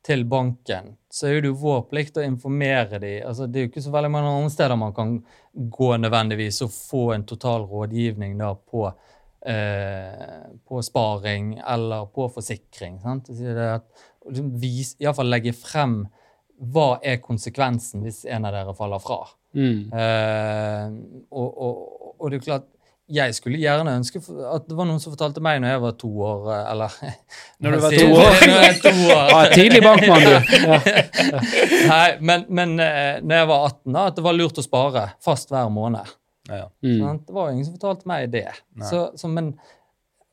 til banken, så er det jo vår plikt å informere dem. Altså, det er jo ikke så veldig mange andre steder man kan gå nødvendigvis og få en total rådgivning da på, eh, på sparing eller på forsikring. Sant? Det det at, liksom Iallfall legge frem hva er konsekvensen hvis en av dere faller fra. Mm. Uh, og, og, og det er klart, jeg skulle gjerne ønske at det var noen som fortalte meg når jeg var to år, eh, eller Når du var to år? To. Ja, tidlig bankmann, du. Ja. Nei, men, men eh, når jeg var 18, da, at det var lurt å spare fast hver måned. Ja. Mm. Det var jo ingen som fortalte meg det. Så, så, men,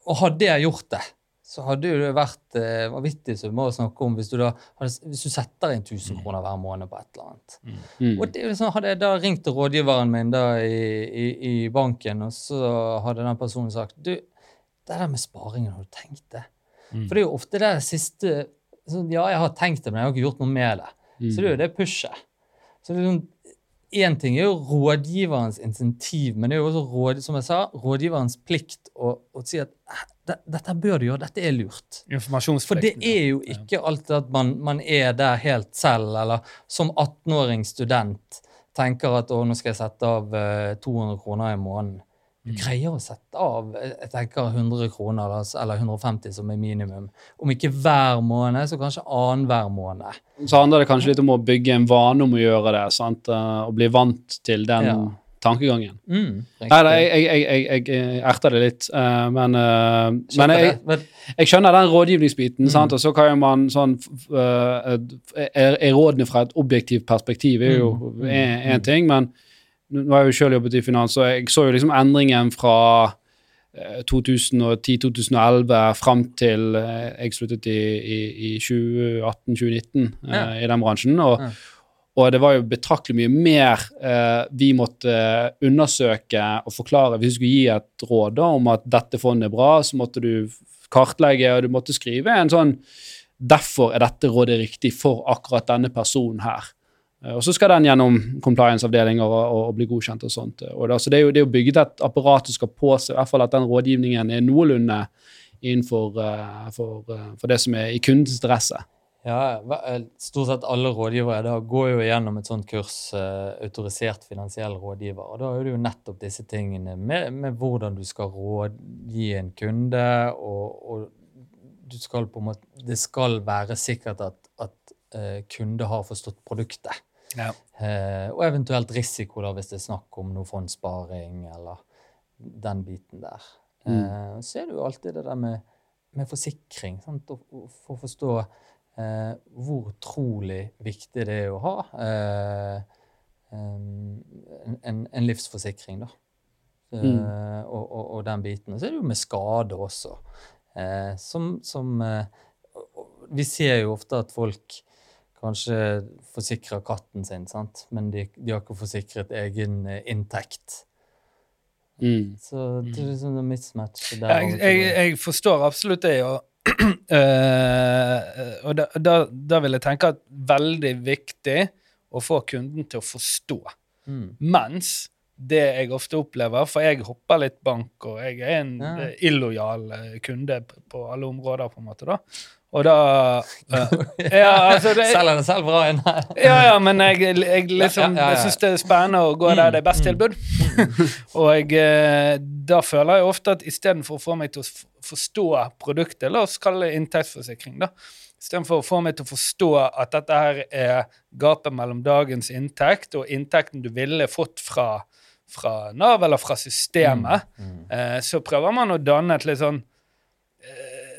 og hadde jeg gjort det, så hadde jo det vært eh, vanvittig summer å snakke om hvis du da hvis du setter inn 1000 kroner hver måned på et eller annet. Mm. Og det, så sånn, hadde jeg da ringt til rådgiveren min da i, i, i banken, og så hadde den personen sagt du, det der med sparingen, har du tenkt det? Mm. For det er jo ofte det siste så, Ja, jeg har tenkt det, men jeg har ikke gjort noe med det. Mm. Så det er jo det pushet. Så det er sånn, Én ting er jo rådgiverens insentiv, men det er jo også råd, som jeg sa, rådgiverens plikt å, å si at "Eh, dette bør du gjøre, dette er lurt. For det er jo ikke alltid at man, man er der helt selv, eller som 18-åring student tenker at å, nå skal jeg sette av eh, 200 kroner i måneden. Du greier å sette av jeg tenker 100 kroner eller, eller 150 som er minimum. Om ikke hver måned, så kanskje annenhver måned. Så handler det kanskje litt om å bygge en vane om å gjøre det, sant? eh, og bli vant til den Ja. tankegangen. Mm, Nei, jeg, jeg, jeg, jeg, erter det litt, eh, men, eh, men jeg, skjønner den rådgivningsbiten, Mm. sant? og så kan man sånn er, er rådene fra et objektivt perspektiv er jo Mm. én ting, men nå har jeg jo selv jobbet i finans, og jeg så jo liksom endringen fra eh, 2010-2011 fram til eh, jeg sluttet i, i, i 2018-2019 ja. uh, i den bransjen. og Ja. og det var jo betraktelig mye mer uh, vi måtte undersøke og forklare. Hvis vi skulle gi et råd da, om at dette fondet er bra, så måtte du kartlegge, og du måtte skrive en sånn Derfor er dette rådet riktig for akkurat denne personen her. Eh, Og så skal den gjennom compliance-avdelinger og, og, bli godkjent og sånt. Og da, så det er, jo, det er jo bygget et apparat som skal påse i hvert fall at den rådgivningen er noenlunde innenfor uh, for, uh, for det som er i kundens interesse. Ja, Stort sett alle rådgivere da går jo gjennom et sånt kurs, uh, autorisert finansiell rådgiver. og Da er det jo nettopp disse tingene med, med hvordan du skal rådgi en kunde, og, og du skal på en måte, det skal være sikkert at, at kunde har forstått produktet. Ja. Eh, og eventuelt risiko, da, hvis det er snakk om noe fondssparing eller den biten der. Eh, så er det jo alltid det der med, med forsikring. Sant? Og, og for å forstå eh, hvor utrolig viktig det er å ha eh, en, en, en livsforsikring, da. Eh, og, og, og den biten. Og så er det jo med skade også. Eh, som som Vi ser jo ofte at folk kanskje forsikrer katten sin, sant? men de, de har ikke forsikret egen eh, inntekt. Mm. Så det er liksom en mismatch der. Jeg, jeg, jeg forstår absolutt det, og, uh, og da, da, da vil jeg tenke at veldig viktig å få kunden til å forstå. Mm. Mens det jeg ofte opplever, for jeg hopper litt bank, og jeg er en Ja. illojal kunde på alle områder, på en måte, da. Og da uh, Ja, altså det, Selger det selv bra inn her. ja, ja, men jeg, jeg liksom Ja, ja. Jeg syns det er spennende å gå der det er best tilbud. og jeg, da føler jeg ofte at istedenfor å få meg til å forstå produktet, la oss kalle det inntektsforsikring, da. Istedenfor å få meg til å forstå at dette her er gapet mellom dagens inntekt og inntekten du ville fått fra, fra Nav eller fra systemet, eh, så prøver man å danne et litt sånn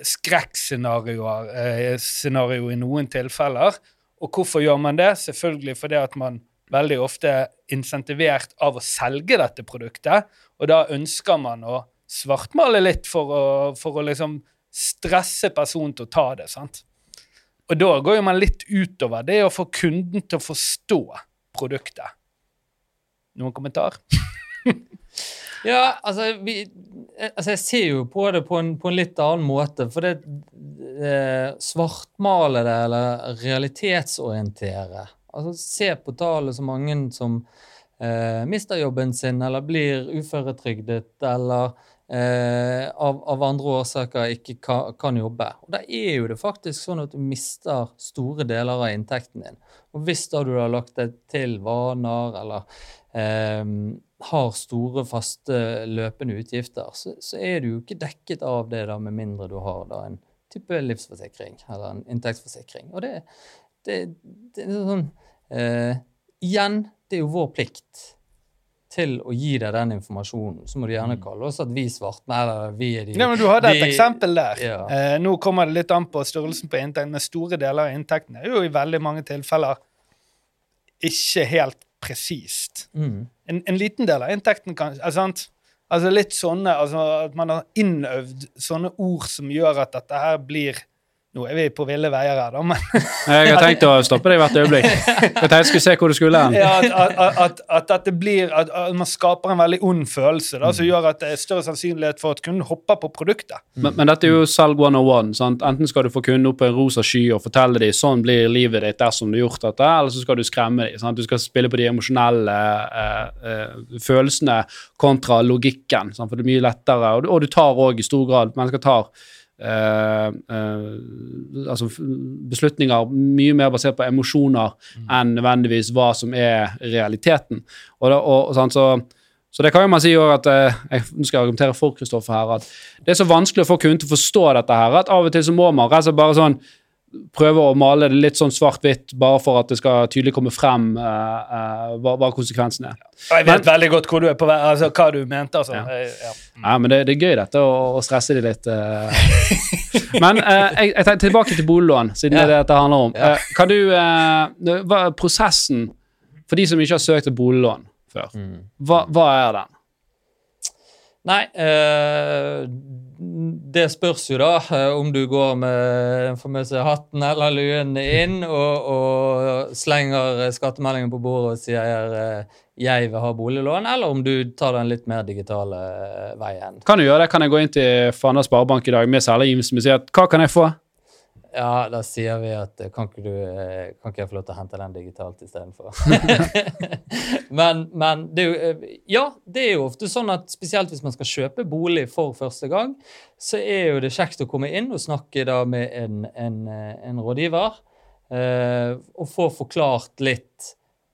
skrekkscenarioer eh, scenario i noen tilfeller. Og hvorfor gjør man det? Selvfølgelig fordi at man veldig ofte er insentivert av å selge dette produktet, og da ønsker man å svartmale litt for å, for å liksom stresse personen til å ta det. sant? Og da går man litt utover det å få kunden til å forstå produktet. Noen kommentar? Ja, altså, vi, eh, altså Jeg ser jo på det på en, på en litt annen måte. For det eh, svartmale det eller realitetsorientere. Altså Se på tallet så mange som eh, mister jobben sin eller blir uføretrygdet eller eh, av, av andre årsaker ikke kan, kan jobbe. Og Da er jo det faktisk sånn at du mister store deler av inntekten din. Og hvis da du har lagt deg til vaner eller eh, har store, faste, løpende utgifter, så, så er du jo ikke dekket av det da, med mindre du har da en type livsforsikring eller en inntektsforsikring. Og det, det, det er sånn eh, Igjen, det er jo vår plikt til å gi deg den informasjonen. Så må du gjerne kalle oss at vi svartmelder, vi er de Ja, men Du hadde et de- eksempel der. Ja. Eh, nå kommer det litt an på størrelsen på inntekten, men store deler av inntekten er jo i veldig mange tilfeller ikke helt presist. Mm. En, en liten del av inntekten kanskje. er sant? Altså litt sånne, altså At man har innøvd sånne ord som gjør at dette her blir Nå er vi på ville veier her, da, men Jeg har tenkt å stoppe deg hvert øyeblikk. Jeg tenkte jeg skulle se hvor du skulle hen. ja, at, at, at, at dette blir at, man skaper en veldig ond følelse da, Mm. som gjør at det er større sannsynlighet for at kunden hopper på produktet. Men, men dette er jo salg 101. Sant? Enten skal du få kunden opp på en rosa sky og fortelle dem sånn blir livet ditt dersom du har gjort dette, eller så skal du skremme dem. Sant? Du skal spille på de emosjonelle eh, eh, følelsene kontra logikken. Sant? For det er mye lettere, og du, og du tar òg i stor grad Mennesker tar eh, uh, altså beslutninger mye mer basert på emosjoner enn nødvendigvis hva som er realiteten. Og, da, og, og sånn, så så det kan jo man si også at uh, jeg nå skal jeg argumentere for Kristoffer her, at det er så vanskelig å få kunden til å forstå dette her, at av og til så må man rett og slett bare sånn prøve å male det litt sånn svart-hvitt, bare for at det skal tydelig komme frem uh, uh, hva, hva konsekvensen er. Jeg vet veldig godt hvor du er på vei, altså hva du mente. altså. Ja. Jeg, Ja. Ja, men det, det er gøy dette, å, å stresse de litt. Uh. Men eh, jeg, jeg tenker tilbake til boliglån, siden det er det dette handler om. Ja. Kan du, hva er prosessen for de som ikke har søkt et boliglån før? Hva, hva er den? Nei, eh, det spørs jo da eh, om du går med den famøse hatten eller luen inn og, og slenger skattemeldingen på bordet og sier eh, 'jeg vil ha boliglån', eller om du tar den litt mer digitale eh, veien. Kan du gjøre det? Kan jeg gå inn til Fana Sparebank i dag med selgergivelse og si at hva kan jeg få? Ja, da sier vi at eh, kan ikke, du, eh, kan ikke jeg få lov til å hente den digitalt istedenfor? men men det er jo eh, Ja, det er jo ofte sånn at spesielt hvis man skal kjøpe bolig for første gang, så er jo det kjekt å komme inn og snakke da med en, en, en rådgiver. og få forklart litt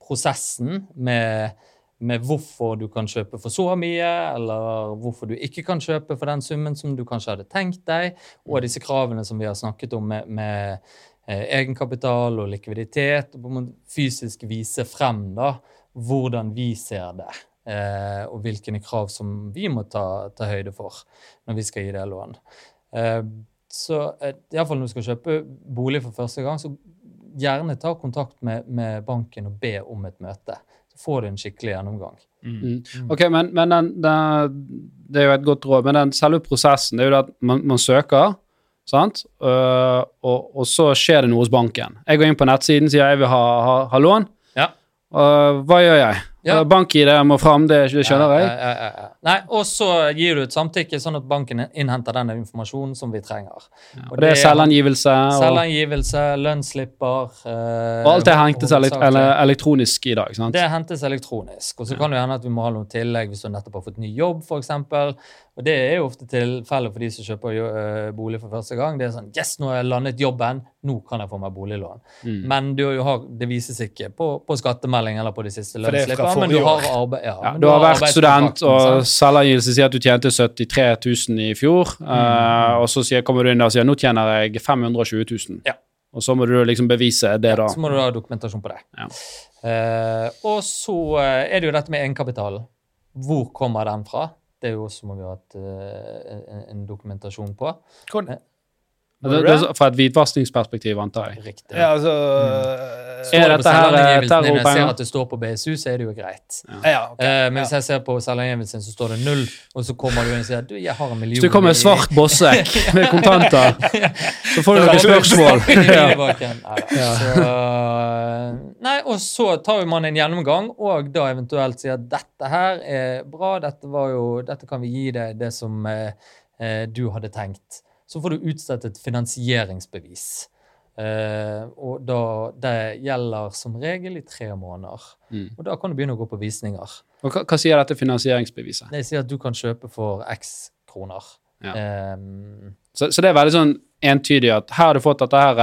prosessen med, med hvorfor du kan kjøpe for så mye, eller hvorfor du ikke kan kjøpe for den summen som du kanskje hadde tenkt deg, og disse kravene som vi har snakket om med, med eh, egenkapital og likviditet, og fysisk vise frem da, hvordan vi ser det, eh, og hvilke krav som vi må ta, ta høyde for når vi skal gi det lån. Eh, så eh, i hvert fall når du skal kjøpe bolig for første gang, så gjerne ta kontakt med, med banken og be om et møte. Får en skikkelig gjennomgang. Mm. Ok, men, men den, den, det er jo et godt råd, men den selve prosessen det er jo det at man, man søker, sant? Uh, og, og så skjer det noe hos banken. Jeg går inn på nettsiden sier jeg vil ha, ha, ha lån. Ja. Uh, hva gjør jeg? Ja. BankID må fram, det, det skjønner jeg. Ja, ja. Nei, Og så gir du et samtykke, sånn at banken innhenter den informasjonen som vi trenger. Og det er selvangivelse. Og, Selvangivelse, lønnsslipper eh, og alt det hentes elekt elektronisk i dag. sant? Det hentes elektronisk. Og så kan det hende at vi må ha noe tillegg hvis du nettopp har fått ny jobb, f.eks. Og det er jo ofte tilfellet for de som kjøper eh, bolig for første gang. Det er sånn Yes, nå har jeg landet jobben, nå kan jeg få meg boliglån. Mm. Men du har, det vises ikke på, på skattemelding eller på de siste lønnsslippene. Men du har arbeid... Ja, Ja, du, du har vært student, og selvangivelsen sier at du tjente 73 000 i fjor. Mm. Uh, og så sier, kommer du inn der og sier nå tjener jeg 520 000. Ja. Og så må du liksom bevise det, da. Så må du ha dokumentasjon på det. Ja. Uh, og så er det jo dette med egenkapitalen. Hvor kommer den fra? Det er jo også må vi ha en, en dokumentasjon på. Hvor- Eh, Det, det, er fra et hvitvaskingsperspektiv, antar jeg. Riktig. Ja, altså mm. Er dette her, eh, Når jeg terrorpenger? ser at det står på BSU, så er det jo greit. Ja, ok. Eh, men Ja. hvis jeg ser på selvangivelsen, så står det null, og så kommer du inn og sier du, jeg har en million Så du kommer med svart bossekk med kontanter, så får du noen spørsmål. Ja. Ja. Så, nei, og så tar man en gjennomgang, og da eventuelt sier at dette her er bra, dette, var jo, dette kan vi gi deg det som eh, eh, du hadde tenkt. Så får du utstedt et finansieringsbevis. Uh, og da, det gjelder som regel i tre måneder. Mm. Og da kan du begynne å gå på visninger. Og hva, hva sier dette finansieringsbeviset? Det sier at du kan kjøpe for x kroner. Ja. Um, Så, så det er veldig sånn entydig at her har du fått dette her.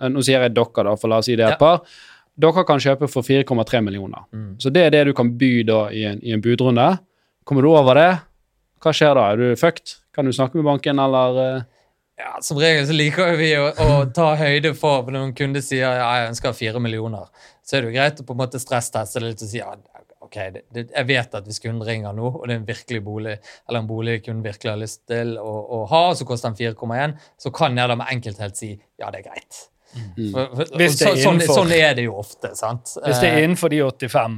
eh, Nå sier jeg dere, da, for la oss si det er et par. Dere kan kjøpe for 4,3 millioner. mm. Så det er det du kan by da i en, i en budrunde. Kommer du over det, hva skjer da? Er du fucked? Kan du snakke med banken, eller eh? Ja, Som regel så liker vi å, å ta høyde for for når en kunde sier ja, jeg ønsker fire millioner. Så er det jo greit å på en måte stressteste det litt og si ja, ok, det, det, jeg vet at hvis kunden ringer nå, og det er en virkelig bolig, eller en bolig kunden virkelig har lyst til å, å ha, og så koster den 4,1, så kan jeg da med enkelthet si ja, det er greit. For, for, for, det er så, sånn, sånn er det jo ofte, sant? Hvis det Eh, er innenfor de 85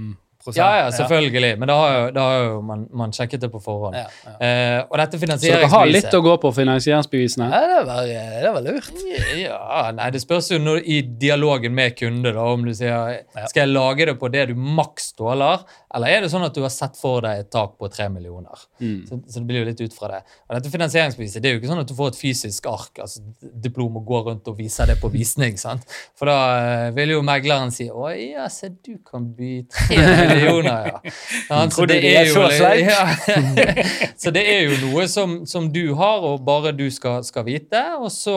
ja, ja, selvfølgelig. Men da har jo, da har jo man, man sjekket det på forhånd. Ja, ja. Eh, og dette finansieringsbeviset Så dere har litt å gå på finansieringsbevisene? Ja, det var, det var lurt. Ja, nei, Det spørs jo når, i dialogen med kunde da, om du sier skal jeg lage det på det du maks tåler, eller er det sånn at du har sett for deg et tak på tre millioner. Mm. Så, så det blir jo litt ut fra det. Og dette finansieringsbeviset det er jo ikke sånn at du får et fysisk ark, altså diplom og går rundt og viser det på visning. sant? For da eh, vil jo megleren si å ja, se du kan by tre millioner, ja. Ja, Tror det er så? Ja. så det er jo noe som, som du har, og bare du skal, skal vite. Og så,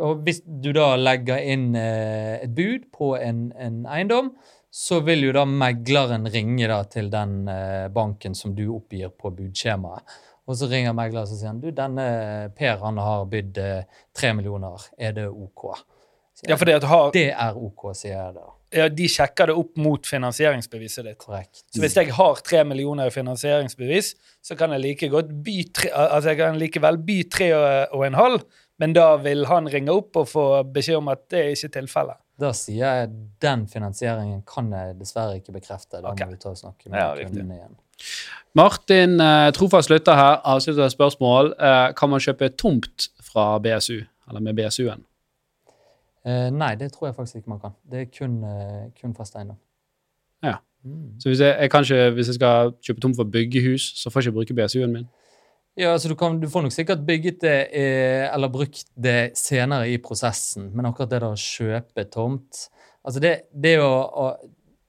og hvis du da legger inn eh, et bud på en, en eiendom, så vil jo da megleren ringe da til den eh, banken som du oppgir på budskjemaet. Og så ringer megleren og sier han, du, denne Per han har bydd eh, tre millioner, er det ok? Ja, det at har, det er ok, sier jeg da. ja, de sjekker det opp mot finansieringsbeviset ditt. Korrekt. Så hvis jeg har tre millioner i finansieringsbevis, så kan jeg like godt by tre, altså jeg kan likevel by tre og, og en halv, men da vil han ringe opp og få beskjed om at det er ikke tilfellet. Da sier jeg den finansieringen kan jeg dessverre ikke bekrefte. Da okay. må vi ta og snakke med Ja, riktig. kunden igjen. Martin, eh, trofast slutter her, avslutter spørsmål. Eh, kan man kjøpe tomt fra BSU, eller med BSU-en? Eh, nei, det tror jeg faktisk ikke man kan. Det er kun, eh, kun fast eiendom. Ja. Mm. Så hvis jeg, jeg ikke, hvis jeg skal kjøpe tomt for byggehus, så får jeg ikke bruke BSU-en min? Ja, altså du, kan, du får nok sikkert bygget det eh, eller brukt det senere i prosessen, men akkurat det å kjøpe tomt Altså det, det å, å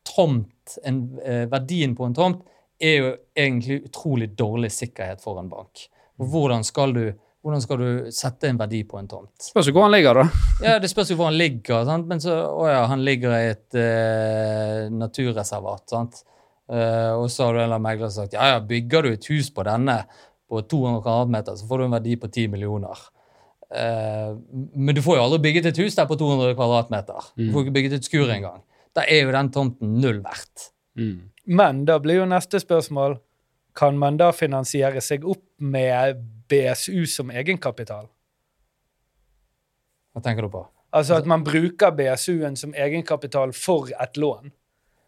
Tomt, en, verdien på en tomt, er jo egentlig utrolig dårlig sikkerhet for en bank. Hvordan skal du, hvordan skal du sette en verdi på en tomt? Spørs jo hvor han ligger, da. Ja, Det spørs jo hvor han ligger. Sant? Men så, å ja, han ligger i et eh, naturreservat. sant? Eh, og så har du en eller annen megler som sagt ja, ja, bygger du et hus på denne på 200 kvadratmeter, så får du en verdi på 10 millioner. Eh, men du får jo aldri bygget et hus der på 200 kvadratmeter. Du får ikke bygget et skur engang. Da er jo den tomten null verdt. Mm. Men da blir jo neste spørsmål Kan man da finansiere seg opp med BSU som egenkapital? Hva tenker du på? Altså at man bruker BSU-en som egenkapital for et lån?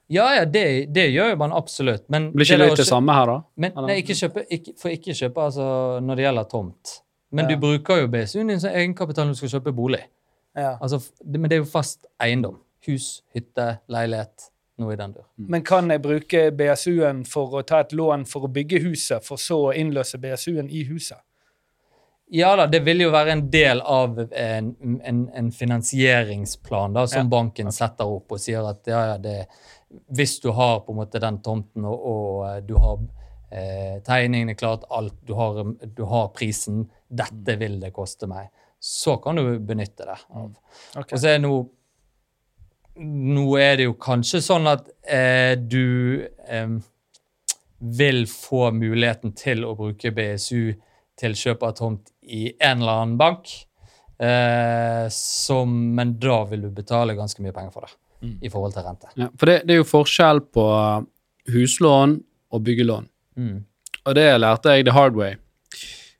Ja, ja, det, det gjør jo man absolutt. Men Blir ikke det litt det samme her, da? Men, nei, ikke kjøpe, ikke, for ikke kjøpe altså, når det gjelder tomt. Men Ja. du bruker jo BSU-en din som egenkapital når du skal kjøpe bolig. Ja. Altså, det, men det er jo fast eiendom. Hus, hytte, leilighet. Noe i den dur. Men kan jeg bruke BSU-en for å ta et lån for å bygge huset, for så å innløse BSU-en i huset? Ja da, det vil jo være en del av en, en, en finansieringsplan da, som Ja. banken setter opp og sier at ja, ja, det, hvis du har på en måte den tomten og, og eh, du har eh, tegningene klart, alt, du har, du har prisen, dette vil det koste meg, så kan du benytte det. av. Okay. Og så er nå Nå er det jo kanskje sånn at eh, du eh, vil få muligheten til å bruke BSU til kjøp av tomt i en eller annen bank, eh, som, men da vil du betale ganske mye penger for det Mm. i forhold til rente. Ja, for det, det er jo forskjell på huslån og byggelån. Mm. Og det lærte jeg the hard way.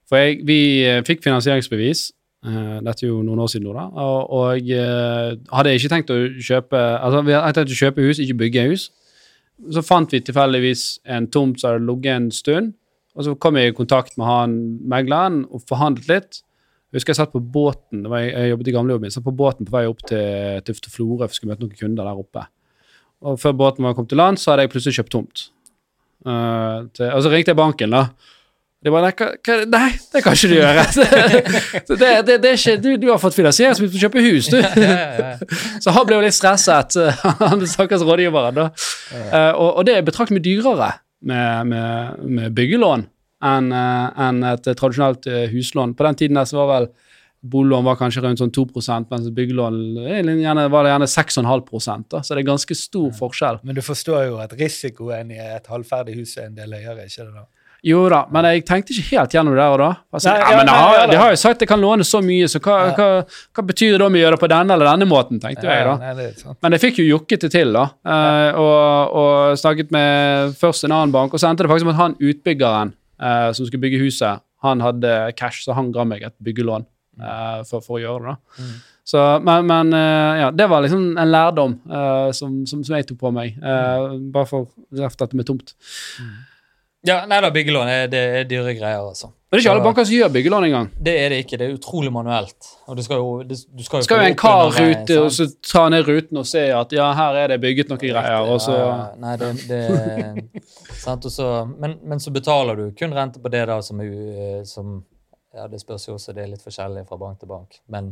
For jeg, vi eh, fikk finansieringsbevis, dette er jo noen år siden nå, da, og, og hadde hadde ikke tenkt å kjøpe altså vi hadde tenkt å kjøpe hus, ikke bygge hus. Så fant vi tilfeldigvis en tomt som hadde ligget en stund, og så kom jeg i kontakt med han megleren og forhandlet litt. Jeg husker jeg satt på båten det var jeg, jeg jobbet i gamlejobben min, satt på båten på vei opp til Tufte Florø for jeg skulle møte noen kunder der oppe. Og før båten var kommet til land, så hadde jeg plutselig kjøpt tomt. Uh, til, og så ringte jeg banken, da. De bare nei, hva, nei, det kan ikke du gjøre. Så det, det, det er ikke, du, du har fått finansieringsplikt til du kjøpe hus, du. Så han ble jo litt stresset, han stakkars rådgiveren. da. Eh, og, og det er betraktelig mye dyrere med, med, med byggelån enn eh, enn et tradisjonelt eh, huslån. På den tiden der så var vel boliglån var kanskje rundt sånn 2 mens byggelån eh, gjerne, var det gjerne 6,5 da. Så det er ganske stor forskjell. Men du forstår jo at risikoen i et halvferdig hus er en del høyere, ikke det da? Jo da, men jeg tenkte ikke helt gjennom det der og da. Altså, Nei, ja, men nei, har, de har jo sagt at jeg kan låne så mye, så hva, hva, hva betyr det om vi gjør det på denne eller denne måten, tenkte jeg da. nei, det er. Men jeg fikk jo jukket det til, da. eh, og, og snakket med først en annen bank, og så endte det faktisk med at han utbyggeren eh, som skulle bygge huset, han hadde cash, så han ga meg et byggelån eh, for, for å gjøre det. da. Mm. Så, men men eh, ja, det var liksom en lærdom eh, som, som, som jeg tok på meg, eh, bare for dette med tomt. Ja, nei da, byggelån er, det er dyre greier, altså. Men det er ikke alle banker som gjør byggelån engang. Det er det ikke. Det er utrolig manuelt. Og du skal jo, det, du skal jo Skal jo en kar eh, og så ta ned ruten og se at ja, her er det bygget noen greier, og så Ja. Nei, det, det sant, og så, men, men så betaler du kun rente på det da som u- som Ja, det spørs jo også, det er litt forskjellig fra bank til bank. Men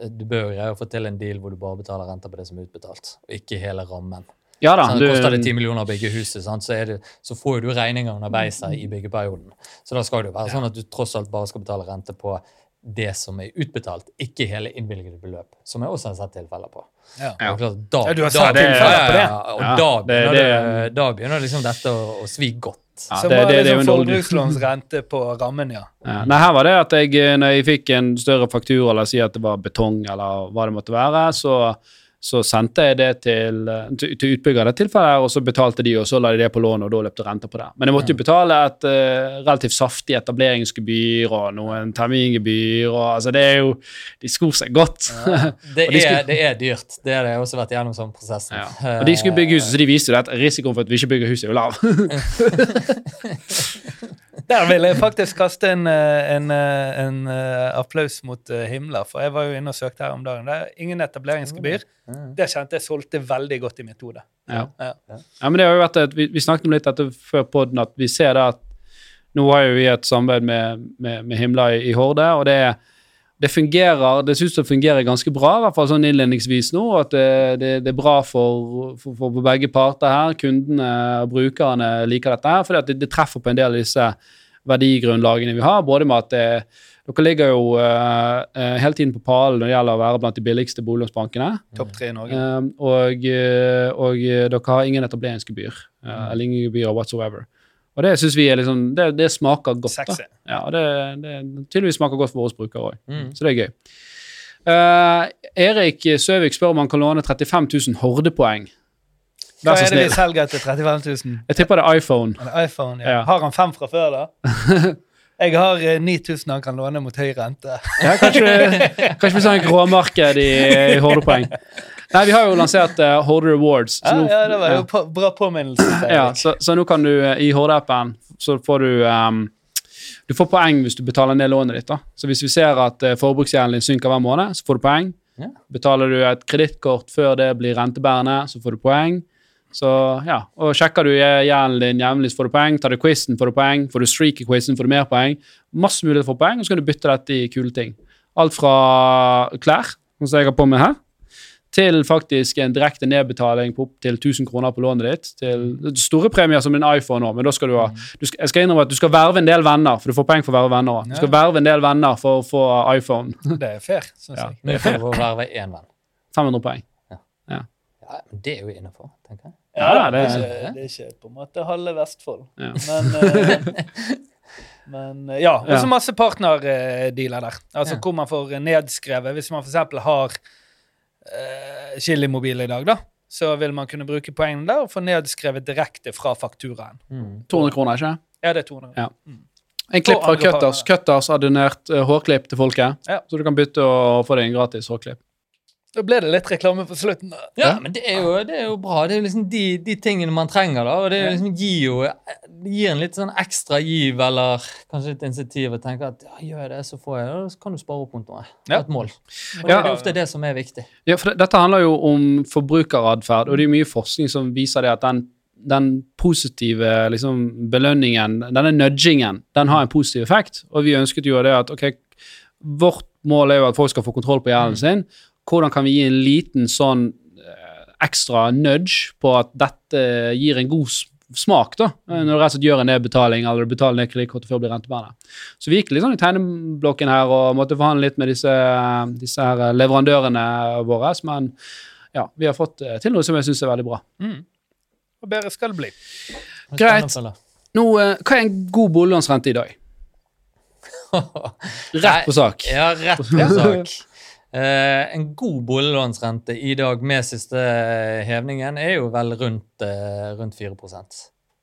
eh, du bør greie å få til en deal hvor du bare betaler renter på det som er utbetalt, og ikke hele rammen. Ja da. Sant, du- koster det 10 millioner å bygge huset, sant, så, er det, så får jo du regninger underveis her i byggeperioden. Så da skal det jo være sånn at du tross alt bare skal betale rente på det som er utbetalt, ikke hele innvilgede beløp, som jeg også har sett tilfeller på. Ja. Og klart, Da, Ja, du har da, sett tilfeller på det? Ja, ja, ja, og Ja, da, begynner det- det, da begynner liksom dette å, å svi godt. Ja, Som det- var det- det liksom en forbrukslånsrente på rammen, ja. Ja. Nei, her var det at jeg, eh, når jeg fikk en større faktura, eller si at det var betong, eller hva det måtte være, så, så sendte jeg det til, eh, til, til utbygger det tilfellet, og så betalte de, og så la de det på lån, og da løpte renta på det. Men jeg måtte jo betale et uh, relativt saftig etableringsgebyr og noen termingebyr, og altså det er jo De skor seg godt. Det Og de er, skulle- det er dyrt. Det har jeg også vært gjennom sånn prosessen. Ja. Og de skulle bygge huset, så de viste jo at risikoen for at vi ikke bygger huset, er jo lav. Der vil jeg faktisk kaste en, eh, en, eh, en eh, applaus mot himla, for jeg var jo inne og søkte her om dagen. Det er ingen etableringsgebyr. Det kjente jeg solgte veldig godt i mitt hode. Ja. Ja. Ja, men det har jo vært et, vi, vi snakket om litt dette før podden, at vi ser det at Nå har jo vi et samarbeid med, med, med Himla i, i Horde, og det, det fungerer det synes det fungerer ganske bra, i hvert fall sånn innledningsvis nå. At det, det, det er bra for, for, for begge parter her. Kundene og brukerne liker dette her, fordi det, det treffer på en del av disse verdigrunnlagene vi har. Både med at det, dere ligger jo uh, hele tiden på pallen når det gjelder å være blant de billigste boliglånsbankene. Topp tre i Norge. Um, og, uh, og dere har ingen etableringsgebyr. Uh, eller ingen gebyr whatsoever. Og det syns vi er liksom, det, det smaker godt. da. Ja, det, det tydeligvis smaker godt for våre brukere òg. Mm. Så det er gøy. Uh, Erik Søvik spør om han kan låne 35 000 hordepoeng. Hva er det vi selger til 35 000? Jeg tipper det er iPhone. IPhone, ja. Ja. Har han fem fra før, da? Jeg har eh, 9000 han kan låne mot høy rente. Ja, kanskje, kanskje vi sa en gråmarked i, i hordepoeng. Nei, vi har jo lansert uh, Horde Rewards. Ja, nå- ja, det var jo på, bra påminnelse. Ja, så, så nå kan du eh, i Horde-appen så får du um, Du får poeng hvis du betaler ned lånet ditt. da. Så hvis vi ser at uh, forbruksgjelden din synker hver måned, så får du poeng. Ja. Betaler du et kredittkort før det blir rentebærende, så får du poeng. Så ja, og Sjekker du gjelden din jevnlig, så får du poeng. Tar du quizen, får du poeng. Får du streak i quizen, får du mer poeng. Masse muligheter for poeng, og så kan du bytte dette i kule ting. Alt fra klær, som jeg har på meg her, til faktisk en direkte nedbetaling på opptil 1000 kroner på lånet ditt. Til store premier som en iPhone òg, men da skal du ha du skal, Jeg skal innrømme at du skal verve en del venner, for du får poeng for å verve venner òg. Du skal verve en del venner for å få iPhone. Det er fair, syns Ja. jeg. er for å verve én venn. 500 poeng. Ja, men det er jo innafor, tenker jeg. Ja, det, det- er det er ikke på en måte halve Vestfold. Ja. Men, uh, men eh, ja. Og så masse partnerdealer der. Altså Ja. Hvor man får nedskrevet Hvis man f.eks. har uh, Chili-mobil i dag, da, så vil man kunne bruke poengene der og få nedskrevet direkte fra fakturaen. Mm. 200 kroner, ikke? Ja, det er 200. Ja. En klipp fra Cutters. Cutters har donert uh, hårklipp til folket, Ja. så du kan bytte og få deg en gratis hårklipp. Da ble det litt reklame på slutten. da. Ja, men det er, jo, det er jo bra. Det er jo liksom de, de tingene man trenger, da. Og det liksom gir jo det gir en litt sånn ekstra giv, eller kanskje et insentiv, og tenker at ja, gjør jeg det, så får jeg det, så kan du spare opp mot noe. Ja. Et mål. Og det Ja. er ofte det som er viktig. Ja, for det, Dette handler jo om forbrukeratferd, og det er mye forskning som viser det at den, den positive liksom, belønningen, denne nudgingen, den har en positiv effekt. Og vi ønsket jo det at ok, vårt mål er jo at folk skal få kontroll på gjelden sin. Hvordan kan vi gi en liten sånn eh, ekstra nudge på at dette gir en god smak, da, eh, når du rett og slett gjør en nedbetaling eller du betaler ned kredittkortet før det blir rentebærende. Så vi gikk litt sånn i tegneblokken her og måtte forhandle litt med disse, disse her leverandørene våre, men ja, vi har fått eh, til noe som jeg syns er veldig bra. Mm. Og bedre skal det bli. Greit. Nå, hva er en god boliglånsrente i dag? Rett på sak. Ja, rett på sak. Eh, en god boliglånsrente i dag med siste hevningen er jo vel rundt, eh, rundt 4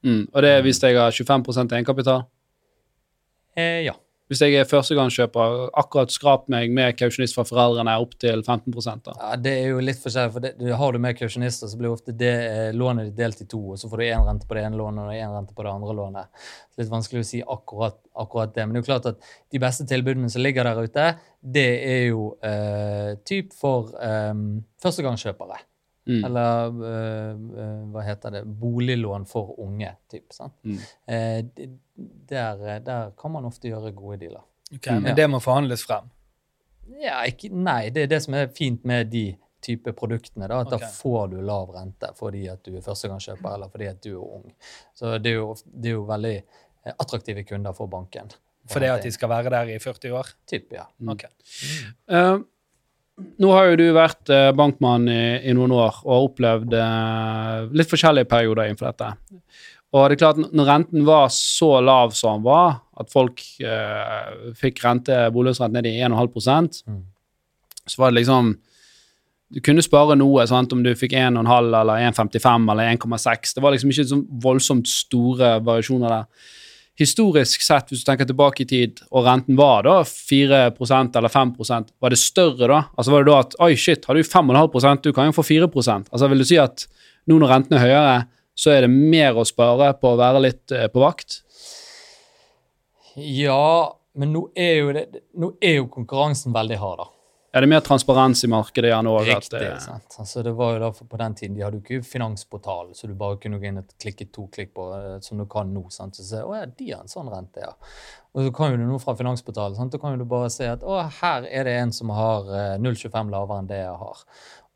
Mm, og det er hvis jeg har 25 egenkapital. eh, Ja. Hvis jeg er førstegangskjøper, akkurat skrap meg med kausjonist fra foreldrene opp til 15 da. ja. Det er jo litt forskjellig, for det, har du med kausjonister, så blir ofte det eh, lånet ditt delt i to, og så får du én rente på det ene lånet og én rente på det andre lånet. Litt vanskelig å si akkurat, akkurat det, men det er jo klart at de beste tilbudene som ligger der ute, det er jo eh, typ for eh, førstegangskjøpere. Mm. Eller uh, uh, hva heter det? Boliglån for unge, typ. Sant? Mm. uh, der, der kan man ofte gjøre gode dealer. Okay, Mm. Men det må forhandles frem. Ja, ikke, nei, det er det som er fint med de type produktene. Da, at okay. Da får du lav rente fordi at du er førstegangskjøper eller fordi at du er ung. Så det er jo, det er jo veldig attraktive kunder for banken. Fordi at de skal være der i 40 år? Typ, ja. Mm. Nå har jo du vært eh, bankmann i, i noen år og har opplevd eh, litt forskjellige perioder innenfor dette. Og det er klart, når renten var så lav som den var, at folk eh, fikk rente, boliglånsrenten ned i 1,5 Mm. så var det liksom Du kunne spare noe, sant, om du fikk 1,5 eller 1,55 eller 1,6. Det var liksom ikke sånn voldsomt store variasjoner der. Historisk sett, hvis du tenker tilbake i tid, og renten var da 4% eller 5% var det større da? Altså var det da at oi, shit, har du 5,5% du kan jo få 4% Altså vil du si at nå når renten er høyere, så er det mer å spare på å være litt eh, på vakt? Ja, men nå er jo, det, nå er jo konkurransen veldig hard, da. Er det mer transparens i markedet igjen òg? Riktig. sant? Altså, det var jo da, På den tiden de hadde jo ikke finansportalen, så du bare kunne gå inn og klikke to klikk på, eh, som du kan nå. sant? Så se, å ja, de har en sånn rente, ja. Og så kan jo du nå fra finansportalen sant? Da kan jo du bare se at å, her er det en som har eh, 0,25 lavere enn det jeg har.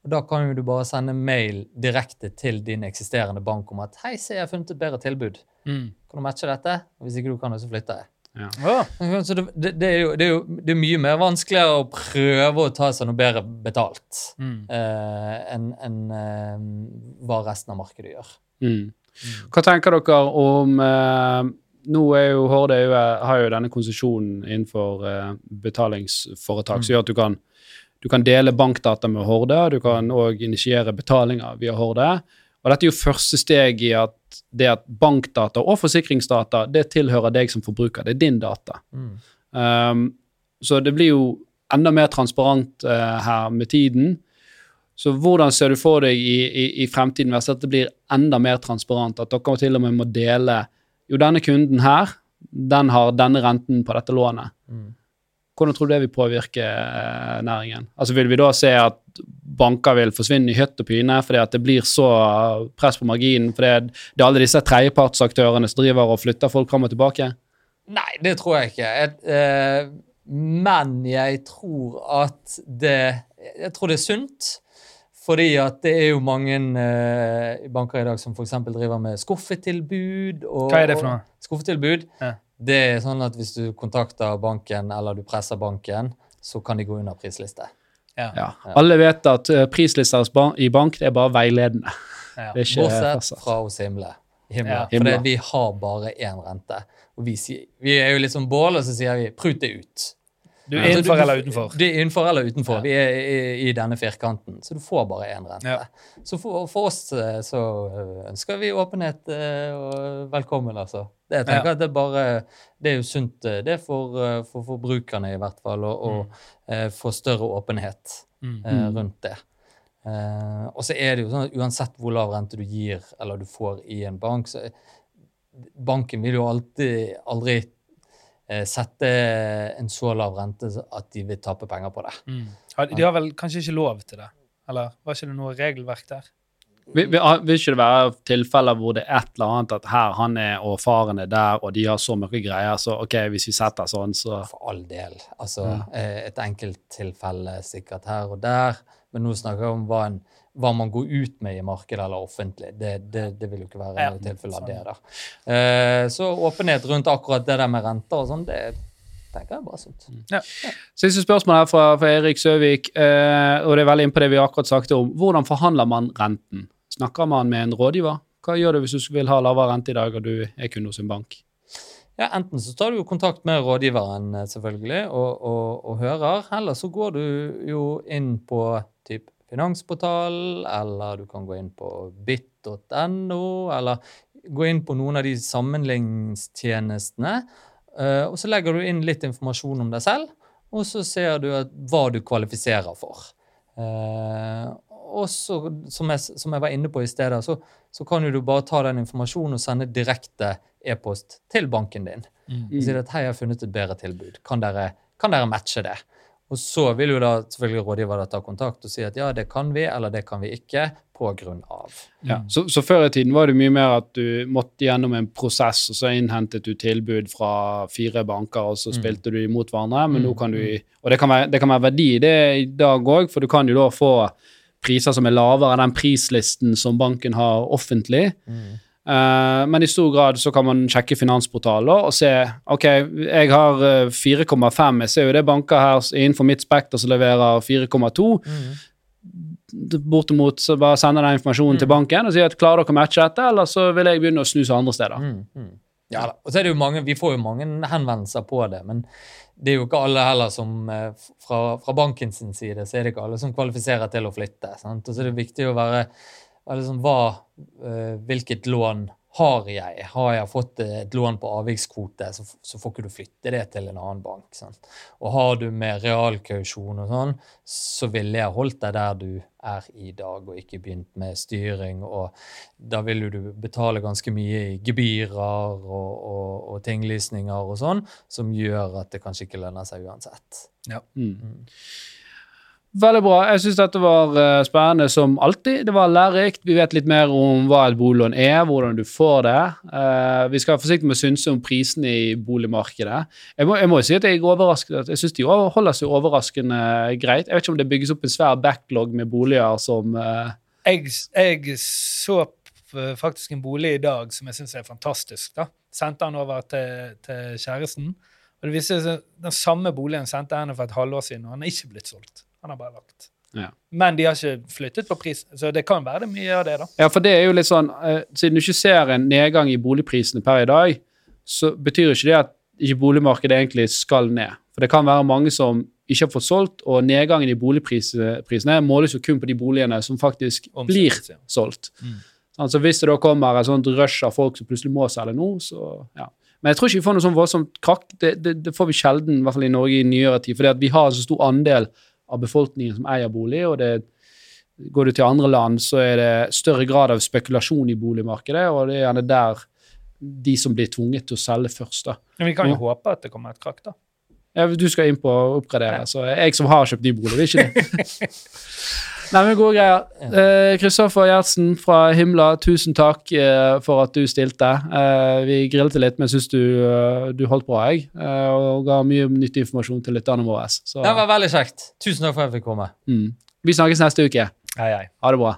Og Da kan jo du bare sende mail direkte til din eksisterende bank om at hei, se, jeg har funnet et bedre tilbud. Mm. Kan du matche dette? Hvis ikke du kan det, så flytter jeg. Å, Så det, det, det, er jo, det er jo det er mye mer vanskeligere å prøve å ta seg noe bedre betalt mm. uh, enn en, uh, hva resten av markedet gjør. Mm. Hva tenker dere om uh, Nå er jo Horde EU har jo denne konsesjonen innenfor betalingsforetak betalingsforetak som gjør at du kan, du kan dele bankdata med Horde, og du kan òg initiere betalinger via Horde. Og dette er jo første steg i at det at bankdata og forsikringsdata det tilhører deg som forbruker. Det er din data. Mm. Um, så det blir jo enda mer transparent uh, her med tiden. Så hvordan ser du for deg i, i, i fremtiden hvis dette blir enda mer transparent? At dere til og med må dele Jo, denne kunden her, den har denne renten på dette lånet. Mm. Hvordan tror du det vil påvirke eh, næringen? Altså Vil vi da se at banker vil forsvinne i hytt og pine fordi at det blir så press på marginen? For det, det er alle disse tredjepartsaktørene som driver og flytter folk fram og tilbake? Nei, det tror jeg ikke. Jeg, eh, men jeg tror at det Jeg tror det er sunt. Fordi at det er jo mange eh, banker i dag som f.eks. driver med skuffetilbud. Og, Hva er det for noe? Skuffetilbud. Ja. Det er sånn at hvis du kontakter banken eller du presser banken, så kan de gå under prisliste. Ja. Ja. Alle vet at eh, prislister i bank det er bare veiledende. Ja. Det er ikke Bortsett fastsatt. fra hos Himle. Himle. Ja. For vi har bare én rente. Og vi, sier, vi er jo litt som bål, og så sier vi 'prut det ut'. Du er innenfor eller utenfor? Du er innenfor eller utenfor. Ja. Vi er i, i denne firkanten, så du får bare én rente. Ja. Så for, for oss eh, så eh, ønsker vi åpenhet eh, og velkommen, altså. Det, jeg tenker Ja. at det bare Det er jo sunt, det er for, for forbrukerne i hvert fall, å mm. eh, få større åpenhet Mm. eh, Mm. rundt det. Eh, og så er det jo sånn at uansett hvor lav rente du gir eller du får i en bank, så banken vil jo alltid aldri sette en så lav rente at de vil tape penger på det. Mm. De har vel kanskje ikke lov til det? Eller var ikke det noe regelverk der? Vil, vil, vil ikke det være tilfeller hvor det er et eller annet at her han er og faren er der, og de har så mye greier, så ok, hvis vi setter sånn, så For all del. Altså, ja. et enkelttilfelle sikkert her og der, men nå snakker vi om hva, en, hva man går ut med i markedet eller offentlig. Det, det, det vil jo ikke være Ja, tilfelle av det. der. Eh, så åpenhet rundt akkurat det der med renter og sånn, det tenker jeg er bare sunt. Siste spørsmål her fra, fra Erik Søvik, eh, og det er veldig inn på det vi akkurat snakket om. Hvordan forhandler man renten? Snakker man med en rådgiver? Hva gjør du hvis du vil ha lavere rente i dag og du er kunde hos en bank? Ja, Enten så tar du jo kontakt med rådgiveren eh, selvfølgelig og, og, og hører, eller så går du jo inn på typ finansportal, eller du kan gå inn på bit.no, eller gå inn på noen av de sammenligningstjenestene, eh, og så legger du inn litt informasjon om deg selv, og så ser du hva du kvalifiserer for. Eh, og så, som jeg, som jeg var inne på i stedet, så, så kan du bare ta den informasjonen og sende direkte e-post til banken din. Og si at hei, jeg har funnet et bedre tilbud. Kan dere, kan dere matche det? Og så vil jo da selvfølgelig rådgiver ta kontakt og si at ja, det kan vi, eller det kan vi ikke, på grunn av. Ja. Så, så før i tiden var det mye mer at du måtte gjennom en prosess, og så innhentet du tilbud fra fire banker, og så spilte du imot hverandre. Men nå kan du, og det kan være, det kan være verdi i det i dag òg, for du kan jo da få priser som er lavere enn den prislisten som banken har offentlig. Eh, men i stor grad så kan man sjekke finansportaler og se ok, jeg har eh, 4,5. Jeg ser jo det er banker her innenfor mitt spekter som leverer 4,2 bortimot så bare sender den informasjonen til banken og sier at klarer dere å matche dette, eller så vil jeg begynne å snuse andre steder. Mm, mm. Ja. Og så er det jo mange, Vi får jo mange henvendelser på det, men det er jo ikke alle heller som eh, fra, fra bankens side så er det ikke alle som kvalifiserer til å flytte. Sant? Og så er det viktig å være liksom, hva, eh, Hvilket lån har jeg? Har jeg fått et lån på avvikskvote, så, så får ikke du flytte det til en annen bank. Sant? Og har du med realkausjon og sånn, så ville jeg holdt deg der du er i dag, og ikke begynt med styring. og da vil du betale ganske mye i gebyrer og, og, og tinglysninger og sånn, som gjør at det kanskje ikke lønner seg uansett. Mm. Veldig bra. Jeg syns dette var eh, spennende som alltid. Det var lærerikt. Vi vet litt mer om hva et boliglån er, hvordan du får det. Eh, vi skal være forsiktige med å synse om prisene i boligmarkedet. Jeg må, jeg må si at jeg. Jeg syns de holder seg overraskende greit. Jeg vet ikke om det bygges opp en svær backlog med boliger som eh, Jeg, jeg så faktisk en bolig i dag som jeg syns er fantastisk. da. Sendte han over til, til kjæresten. Og det viste seg Den samme boligen sendte jeg henne for et halvår siden, og han er ikke blitt solgt. Han har bare lagt. Ja. Men de har ikke flyttet på pris, så det kan være det mye av det, da. Ja, for det er jo litt sånn uh, Siden du ikke ser en nedgang i boligprisene per i dag, så betyr ikke det at ikke boligmarkedet egentlig skal ned. For det kan være mange som ikke har fått solgt, og nedgangen i boligprisene måles jo kun på de boligene som faktisk blir ja. solgt. Mm. Altså Hvis det da kommer et sånt rush av folk som plutselig må selge nå, så ja. Men jeg tror ikke vi får noe sånn voldsomt krakk. Det, det, det får vi sjelden, i hvert fall i Norge i nyere tid. fordi at vi har en så stor andel av befolkningen som eier bolig, og det Går du til andre land, så er det større grad av spekulasjon i boligmarkedet, og det er gjerne der de som blir tvunget til å selge først. da. Men vi kan jo Ja. håpe at det kommer et krakk, da. Ja, du skal inn på å oppgradere, Ja. så jeg som har kjøpt ny bolig, vil ikke det. Nei, men gode greier. Eh, Kristoffer Gjertsen fra Himla, tusen takk eh, for at du stilte. Eh, vi grillte litt, men syns du, eh, du holdt bra, jeg. Eh, og ga mye nyttig informasjon til lytterne våre. Så Det var veldig kjekt. Tusen takk for at jeg fikk komme. mm. vi snakkes neste uke. Hei, hei. Ha det bra.